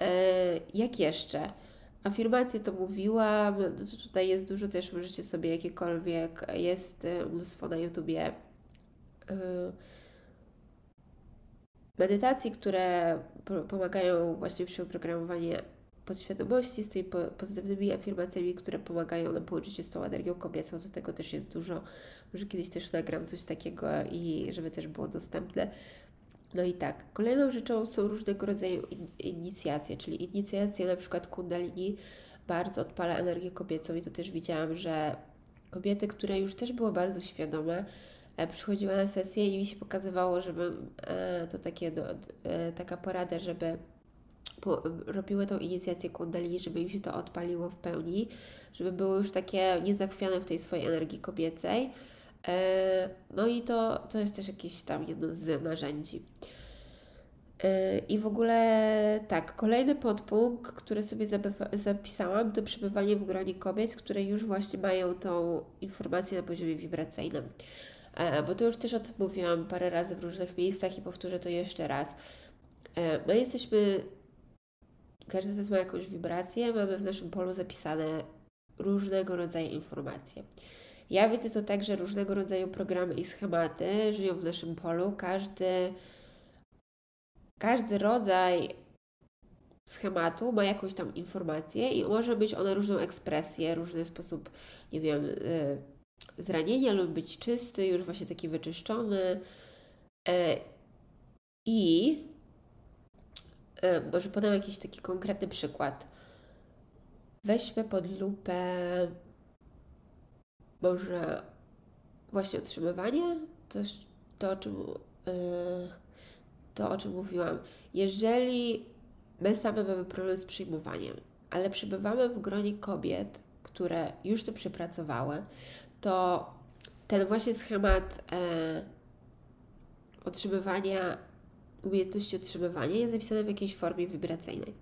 E, jak jeszcze? Afirmacje to mówiłam, tutaj jest dużo też, możecie sobie jakiekolwiek, jest e, mnóstwo na YouTubie medytacji, które pomagają właśnie przy oprogramowaniu podświadomości z tymi pozytywnymi afirmacjami, które pomagają nam połączyć się z tą energią kobiecą. Do tego też jest dużo. Może kiedyś też nagram coś takiego i żeby też było dostępne. No i tak, kolejną rzeczą są różnego rodzaju inicjacje, czyli inicjacja na przykład kundalini bardzo odpala energię kobiecą i to też widziałam, że kobiety, które już też były bardzo świadome, e, przychodziły na sesję i mi się pokazywało, żeby e, to takie, do, e, taka porada, żeby po, robiły tą inicjację kundalini, żeby im się to odpaliło w pełni, żeby były już takie niezachwiane w tej swojej energii kobiecej. No i to, to jest też jakieś tam jedno z narzędzi. I w ogóle tak, kolejny podpunkt, który sobie zapisałam, to przebywanie w gronie kobiet, które już właśnie mają tą informację na poziomie wibracyjnym. E, bo to już też o tym mówiłam parę razy w różnych miejscach i powtórzę to jeszcze raz. My jesteśmy, każdy z nas ma jakąś wibrację, mamy w naszym polu zapisane różnego rodzaju informacje. Ja widzę to tak, że różnego rodzaju programy i schematy żyją w naszym polu. Każdy, każdy rodzaj schematu ma jakąś tam informację i może być ona różną ekspresję, różny sposób, nie wiem, zranienia lub być czysty, już właśnie taki wyczyszczony. E, I e, może podam jakiś taki konkretny przykład. Weźmy pod lupę może właśnie otrzymywanie, to, to, o czym, yy, to o czym mówiłam. Jeżeli my same mamy problem z przyjmowaniem, ale przebywamy w gronie kobiet, które już to przepracowały, to ten właśnie schemat e, otrzymywania, umiejętności otrzymywania jest zapisany w jakiejś formie wibracyjnej.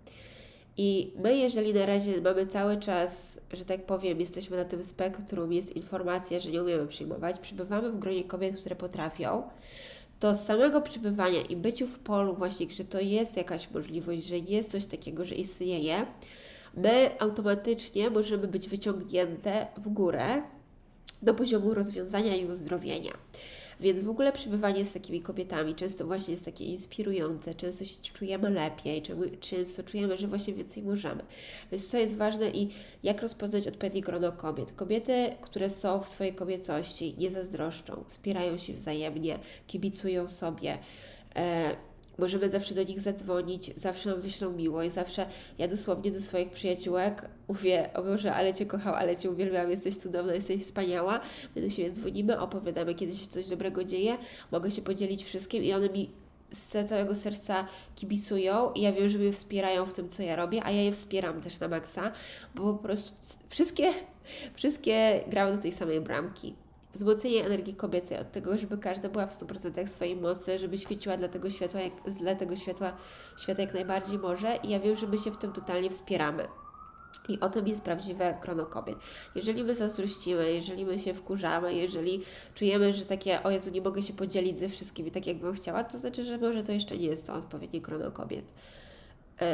I my, jeżeli na razie mamy cały czas, że tak powiem, jesteśmy na tym spektrum, jest informacja, że nie umiemy przyjmować, przybywamy w gronie kobiet, które potrafią, to z samego przebywania i byciu w polu właśnie, że to jest jakaś możliwość, że jest coś takiego, że istnieje, my automatycznie możemy być wyciągnięte w górę do poziomu rozwiązania i uzdrowienia. Więc w ogóle przebywanie z takimi kobietami często właśnie jest takie inspirujące, często się czujemy lepiej, często czujemy, że właśnie więcej możemy. Więc to jest ważne i jak rozpoznać odpowiednie grono kobiet. Kobiety, które są w swojej kobiecości, nie zazdroszczą, wspierają się wzajemnie, kibicują sobie. Możemy zawsze do nich zadzwonić, zawsze nam wyślą miłość, zawsze ja dosłownie do swoich przyjaciółek mówię, o Boże, ale Cię kocham, ale Cię uwielbiam, jesteś cudowna, jesteś wspaniała. My do siebie dzwonimy, opowiadamy, kiedy się coś dobrego dzieje, mogę się podzielić wszystkim i one mi z całego serca kibicują i ja wiem, że mnie wspierają w tym, co ja robię, a ja je wspieram też na maksa, bo po prostu wszystkie, wszystkie grały do tej samej bramki wzmocnienie energii kobiecej, od tego, żeby każda była w 100% swojej mocy, żeby świeciła dla tego światła, jak, dla tego światła, świata jak najbardziej może i ja wiem, że my się w tym totalnie wspieramy. I o tym jest prawdziwe grono kobiet. Jeżeli my zazdrościmy, jeżeli my się wkurzamy, jeżeli czujemy, że takie, o Jezu, nie mogę się podzielić ze wszystkimi tak, jakbym chciała, to znaczy, że może to jeszcze nie jest to odpowiednie grono kobiet. Yy,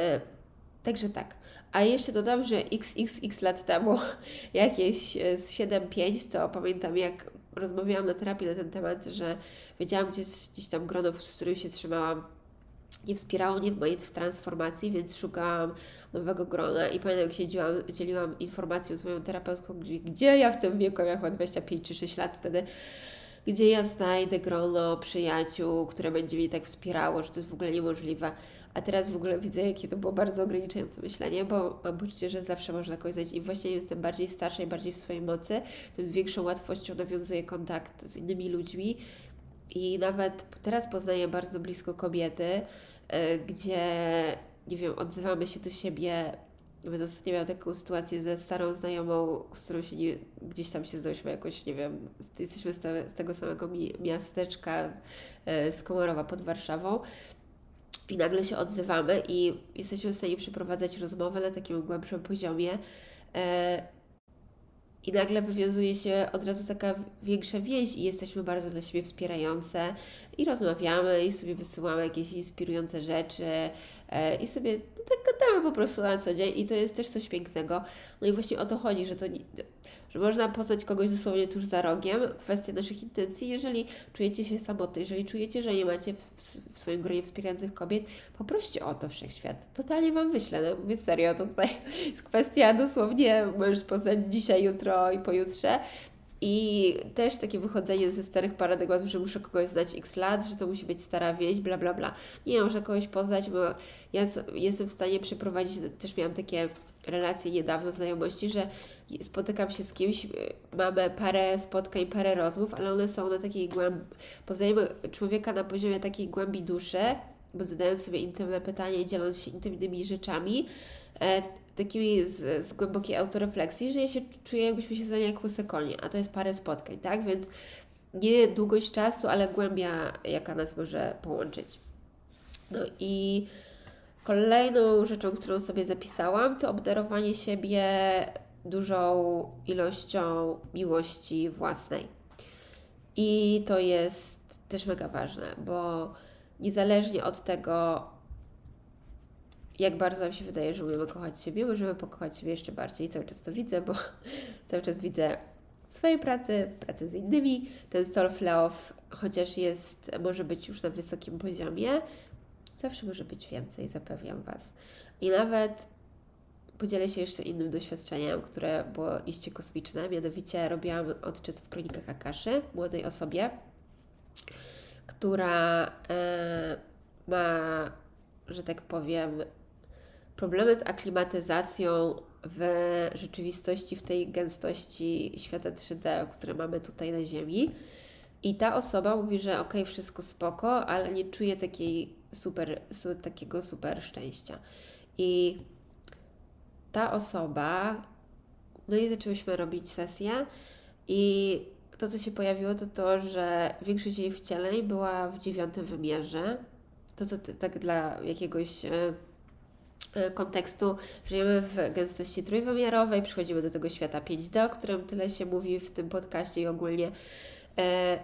Także tak. A jeszcze dodam, że xxx lat temu, jakieś e, z 7-5, to pamiętam jak rozmawiałam na terapii na ten temat, że wiedziałam gdzieś, gdzieś tam grono, z którym się trzymałam, nie wspierało mnie w mojej transformacji, więc szukałam nowego grona i pamiętam, jak się dzieliłam, dzieliłam informacją z moją terapeutką, gdzie, gdzie ja w tym wieku, jak mam 25 czy 6 lat wtedy, gdzie ja znajdę grono przyjaciół, które będzie mnie tak wspierało, że to jest w ogóle niemożliwe. A teraz w ogóle widzę, jakie to było bardzo ograniczające myślenie, bo mam poczucie, że zawsze można kogoś znaleźć i właśnie jestem bardziej starsza i bardziej w swojej mocy, tym z większą łatwością nawiązuję kontakt z innymi ludźmi. I nawet teraz poznaję bardzo blisko kobiety, yy, gdzie, nie wiem, odzywamy się do siebie. Nawet ostatnio miałam taką sytuację ze starą znajomą, z którą się nie, gdzieś tam się znałyśmy jakoś, nie wiem, jesteśmy z, z tego samego mi, miasteczka, e, z Komorowa pod Warszawą i nagle się odzywamy i jesteśmy w stanie przeprowadzać rozmowę na takim głębszym poziomie e, i nagle wywiązuje się od razu taka większa więź i jesteśmy bardzo dla siebie wspierające i rozmawiamy i sobie wysyłamy jakieś inspirujące rzeczy e, i sobie tak gadamy po prostu na co dzień i to jest też coś pięknego. No i właśnie o to chodzi, że to że można poznać kogoś dosłownie tuż za rogiem. Kwestia naszych intencji. Jeżeli czujecie się samotni, jeżeli czujecie, że nie macie w, w swoim gronie wspierających kobiet, poproście o to wszechświat. Totalnie Wam wyślę. No, mówię serio, to tutaj jest kwestia dosłownie, możesz poznać dzisiaj, jutro i pojutrze. I też takie wychodzenie ze starych paradygmatów, że muszę kogoś znać x lat, że to musi być stara wieś, bla, bla, bla. Nie, można kogoś poznać, bo ja jestem w stanie przeprowadzić, też miałam takie relacje niedawno, znajomości, że spotykam się z kimś, y, mamy parę spotkań, parę rozmów, ale one są na takiej głębi, poznajemy człowieka na poziomie takiej głębi duszy, bo zadając sobie intymne pytania i dzieląc się intymnymi rzeczami, e, takimi z, z głębokiej autorefleksji, że ja się czuję, jakbyśmy się znali jak łyse konie, a to jest parę spotkań, tak? Więc nie długość czasu, ale głębia, jaka nas może połączyć. No i kolejną rzeczą, którą sobie zapisałam, to obdarowanie siebie dużą ilością miłości własnej. I to jest też mega ważne, bo niezależnie od tego, jak bardzo nam się wydaje, że umiemy kochać siebie, możemy pokochać siebie jeszcze bardziej. Cały czas to widzę, bo cały czas widzę w swojej pracy, w pracy z innymi, ten self-love, chociaż jest, może być już na wysokim poziomie, zawsze może być więcej, zapewniam Was. I nawet podzielę się jeszcze innym doświadczeniem, które było iście kosmiczne. Mianowicie robiłam odczyt w kronikach Akaszy młodej osobie, która e, ma, że tak powiem, problemy z aklimatyzacją w rzeczywistości, w tej gęstości świata 3D, które mamy tutaj na Ziemi. I ta osoba mówi, że ok, wszystko spoko, ale nie czuje takiej super, takiego super szczęścia. I ta osoba, no i zaczęłyśmy robić sesję i to, co się pojawiło, to to, że większość jej wcieleń była w dziewiątym wymiarze. To, co tak dla jakiegoś e, e, kontekstu, żyjemy w gęstości trójwymiarowej, przychodzimy do tego świata 5D, o którym tyle się mówi w tym podcaście i ogólnie. E,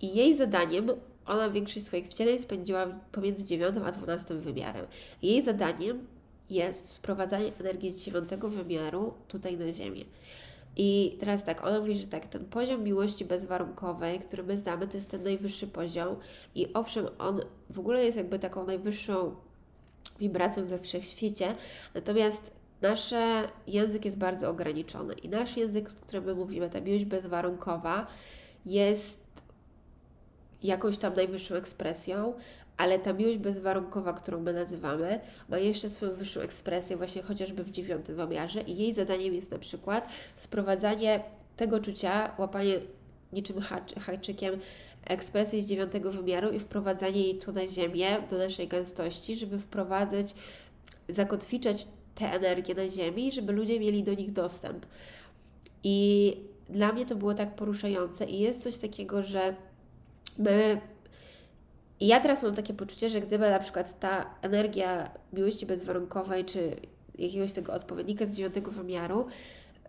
I jej zadaniem, ona większość swoich wcieleń spędziła pomiędzy dziewiątym a dwunastym wymiarem. Jej zadaniem jest sprowadzanie energii z dziewiątego wymiaru tutaj na Ziemię. I teraz tak, ona mówi, że tak, ten poziom miłości bezwarunkowej, który my znamy, to jest ten najwyższy poziom i owszem, on w ogóle jest jakby taką najwyższą wibracją we wszechświecie, natomiast nasz język jest bardzo ograniczony i nasz język, którym my mówimy, ta miłość bezwarunkowa jest jakąś tam najwyższą ekspresją, ale ta miłość bezwarunkowa, którą my nazywamy, ma jeszcze swoją wyższą ekspresję właśnie chociażby w dziewiątym wymiarze i jej zadaniem jest na przykład sprowadzanie tego czucia, łapanie niczym hacz, haczykiem ekspresji z dziewiątego wymiaru i wprowadzanie jej tu na ziemię, do naszej gęstości, żeby wprowadzać, zakotwiczać te energie na ziemi, żeby ludzie mieli do nich dostęp. I dla mnie to było tak poruszające i jest coś takiego, że ja teraz mam takie poczucie, że gdyby na przykład ta energia miłości bezwarunkowej, czy jakiegoś tego odpowiednika z dziewiątego wymiaru,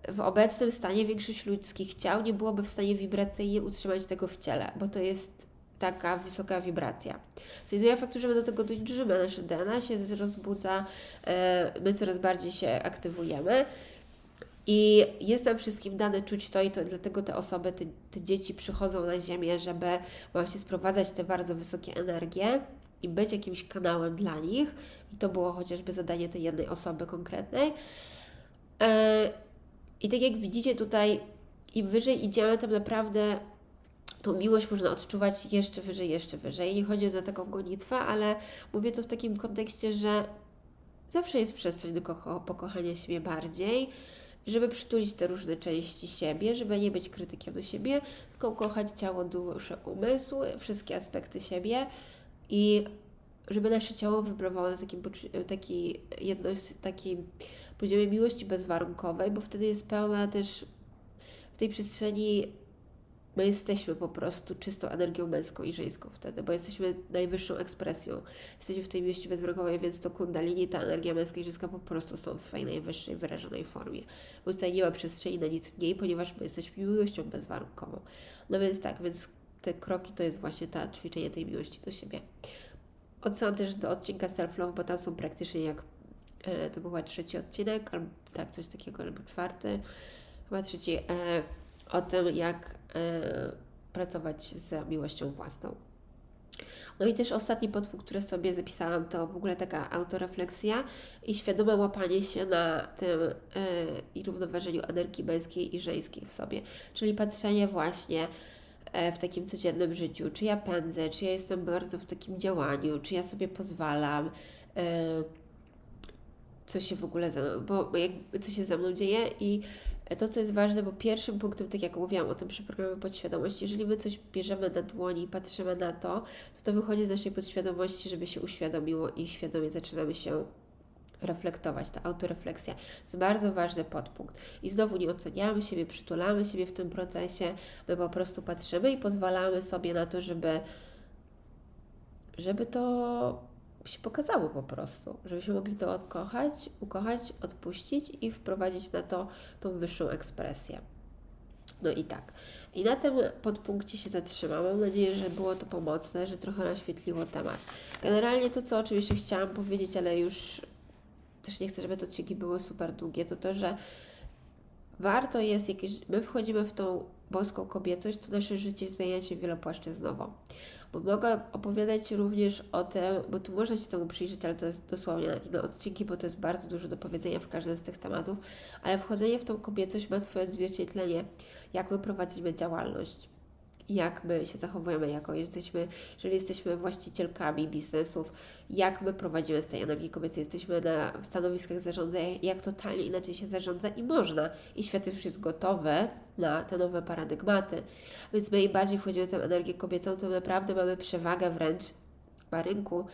w obecnym stanie większość ludzkich ciał nie byłoby w stanie wibracyjnie utrzymać tego w ciele, bo to jest taka wysoka wibracja. Co zmienia faktu, że my do tego dążymy, nasze DNA się rozbudza, e, my coraz bardziej się aktywujemy. I jest nam wszystkim dane czuć to i to, dlatego te osoby, te, te dzieci przychodzą na Ziemię, żeby właśnie sprowadzać te bardzo wysokie energie i być jakimś kanałem dla nich. I to było chociażby zadanie tej jednej osoby konkretnej. E, I tak jak widzicie tutaj, im wyżej idziemy, tym naprawdę tą miłość można odczuwać jeszcze wyżej, jeszcze wyżej. Nie chodzi o taką gonitwę, ale mówię to w takim kontekście, że zawsze jest przestrzeń do ko pokochania siebie bardziej, żeby przytulić te różne części siebie, żeby nie być krytykiem do siebie, tylko kochać ciało, duszę, umysł, wszystkie aspekty siebie i żeby nasze ciało wybrowało na takim, taki jedno, taki poziomie miłości bezwarunkowej, bo wtedy jest pełna też w tej przestrzeni my jesteśmy po prostu czystą energią męską i żeńską wtedy, bo jesteśmy najwyższą ekspresją. Jesteśmy w tej miłości bezwarunkowej, więc to kundalini, ta energia męska i żeńska po prostu są w swojej najwyższej, wyrażonej formie. Bo tutaj nie ma przestrzeni na nic mniej, ponieważ my jesteśmy miłością bezwarunkową. No więc tak, więc te kroki to jest właśnie ta ćwiczenie tej miłości do siebie. Odsyłam też do odcinka Self-Love, bo tam są praktycznie jak e, to był trzeci odcinek, albo tak, coś takiego, albo czwarty, chyba trzeci, e, o tym, jak pracować z miłością własną. No i też ostatni podpunkt, który sobie zapisałam, to w ogóle taka autorefleksja i świadome łapanie się na tym yy, i równoważeniu energii męskiej i żeńskiej w sobie. Czyli patrzenie właśnie E, w takim codziennym życiu, czy ja pędzę, czy ja jestem bardzo w takim działaniu, czy ja sobie pozwalam, e, co się w ogóle, bo jakby co się ze mną dzieje i to, co jest ważne, bo pierwszym punktem, tak jak mówiłam o tym przy programie podświadomości, jeżeli my coś bierzemy na dłoni i patrzymy na to, to to wychodzi z naszej podświadomości, żeby się uświadomiło i świadomie zaczynamy się reflektować, ta autorefleksja. To jest bardzo ważny podpunkt. I znowu nie oceniamy siebie, przytulamy siebie w tym procesie, my po prostu patrzymy i pozwalamy sobie na to, żeby, żeby to się pokazało po prostu, żebyśmy mogli to odkochać, ukochać, odpuścić i wprowadzić na to tą wyższą ekspresję. No i tak. I na tym podpunkcie się zatrzymam. Mam nadzieję, że było to pomocne, że trochę naświetliło temat. Generalnie to, co oczywiście chciałam powiedzieć, ale już też nie chcę, żeby te odcinki były super długie, to to, że warto jest jakieś, my wchodzimy w tą boską kobiecość, to nasze życie zmienia się wielopłaszczyznowo. Bo mogę opowiadać również o tym, bo tu można się temu przyjrzeć, ale to jest dosłownie na inne odcinki, bo to jest bardzo dużo do powiedzenia w każdym z tych tematów, ale wchodzenie w tą kobiecość ma swoje odzwierciedlenie, jak my prowadzimy działalność jak my się zachowujemy, jako jesteśmy, jeżeli jesteśmy właścicielkami biznesów, jak my prowadzimy z tej energii kobiecej, jesteśmy na stanowiskach zarządzania, jak totalnie inaczej się zarządza i można. I świat już jest gotowy na te nowe paradygmaty. Więc my im bardziej wchodzimy w tę energię kobiecą, to naprawdę mamy przewagę wręcz na rynku,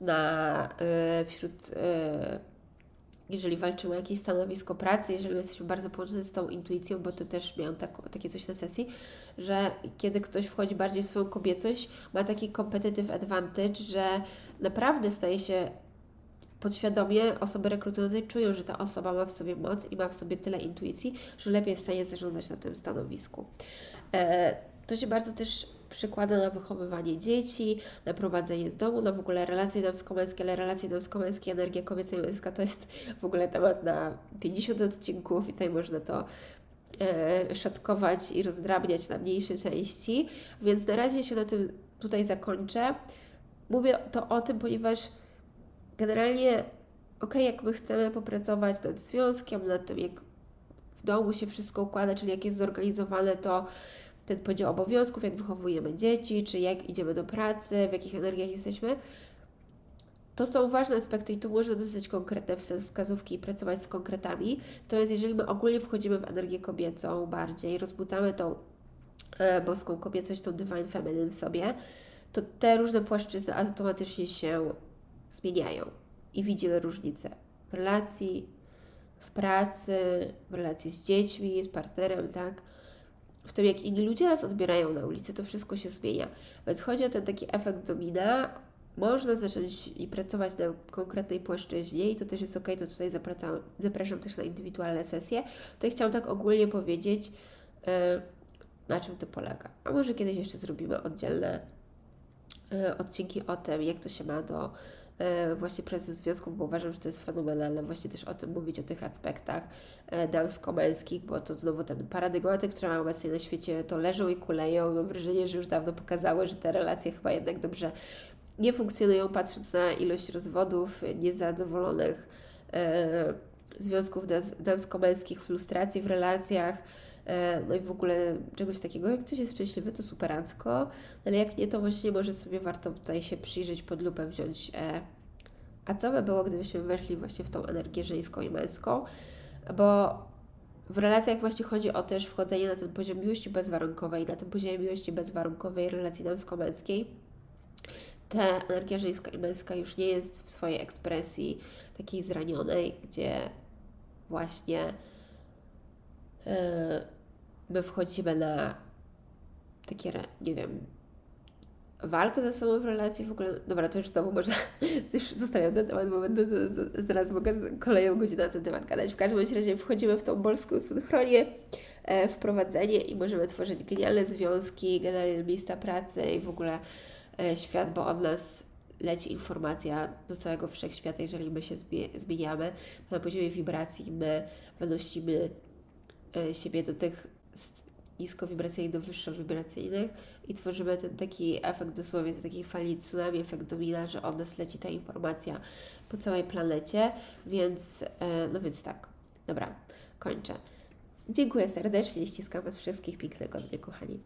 na, yy, wśród yy, jeżeli walczymy o jakieś stanowisko pracy, jeżeli jesteśmy bardzo połączeni z tą intuicją, bo to też miałam tak, takie coś na sesji, że kiedy ktoś wchodzi bardziej w swoją kobiecość, ma taki competitive advantage, że naprawdę staje się podświadomie osoby rekrutujące czują, że ta osoba ma w sobie moc i ma w sobie tyle intuicji, że lepiej w stanie zarządzać na tym stanowisku. E, to się bardzo też przykłada na wychowywanie dzieci, na prowadzenie z domu, na w ogóle relacje damsko-męskie, ale relacje damsko-męskie, energia kobieca i męska to jest w ogóle temat na 50 odcinków i tutaj można to e, szatkować i rozdrabniać na mniejsze części, więc na razie się na tym tutaj zakończę. Mówię to o tym, ponieważ generalnie ok, jak my chcemy popracować nad związkiem, nad tym, jak w domu się wszystko układa, czyli jak jest zorganizowane to ten podział obowiązków, jak wychowujemy dzieci, czy jak idziemy do pracy, w jakich energiach jesteśmy. To są ważne aspekty i tu można dostać konkretne wskazówki i pracować z konkretami. Natomiast jeżeli my ogólnie wchodzimy w energię kobiecą bardziej, rozbudzamy tą e, boską kobiecość, tą divine feminine w sobie, to te różne płaszczyzny automatycznie się zmieniają i widzimy różnice w relacji, w pracy, w relacji z dziećmi, z partnerem, tak? W tym, jak inni ludzie nas odbierają na ulicy, to wszystko się zmienia. Więc chodzi o ten taki efekt domina. Można zacząć i pracować na konkretnej płaszczyźnie i to też jest ok, to tutaj zapraszam, zapraszam też na indywidualne sesje. Tutaj chciałam tak ogólnie powiedzieć, yy, na czym to polega. A może kiedyś jeszcze zrobimy oddzielne odcinki o tym, jak to się ma do E, właśnie prezes związków, bo uważam, że to jest fenomenalne właśnie też o tym mówić, o tych aspektach e, damsko-męskich, bo to znowu ten paradygmaty, które mamy obecnie na świecie, to leżą i kuleją. Mam wrażenie, że już dawno pokazały, że te relacje chyba jednak dobrze nie funkcjonują, patrząc na ilość rozwodów, niezadowolonych e, związków damsko-męskich, frustracji w relacjach, e, no i w ogóle czegoś takiego. Jak ktoś jest szczęśliwy, to superancko, ale jak nie, to właśnie może sobie warto tutaj się przyjrzeć pod lupę, wziąć e, a co by było, gdybyśmy weszli właśnie w tą energię żeńską i męską, bo w relacjach właśnie chodzi o też wchodzenie na ten poziom miłości bezwarunkowej, na tym poziomie miłości bezwarunkowej relacji damsko-męskiej. Ta energia żeńska i męska już nie jest w swojej ekspresji takiej zranionej, gdzie właśnie yy, my wchodzimy na takie, nie wiem, walkę ze sobą w relacji w ogóle. Dobra, to już znowu można, już zostawiam ten temat, bo będę, zaraz mogę kolejną godzinę na ten temat gadać. W każdym razie wchodzimy w tą polską synchronię, e, wprowadzenie i możemy tworzyć genialne związki, generalnie miejsca pracy i w ogóle e, świat, bo od nas leci informacja do całego wszechświata, jeżeli my się zmieniamy, to na poziomie wibracji my wynosimy e, siebie do tych niskowibracyjnych do wyższowibracyjnych i tworzymy ten taki efekt dosłownie, z takiej fali tsunami, efekt domina, że od nas leci ta informacja po całej planecie, więc e, no więc tak, dobra, kończę. Dziękuję serdecznie, ściskam Was wszystkich, pięknego dnia, kochani.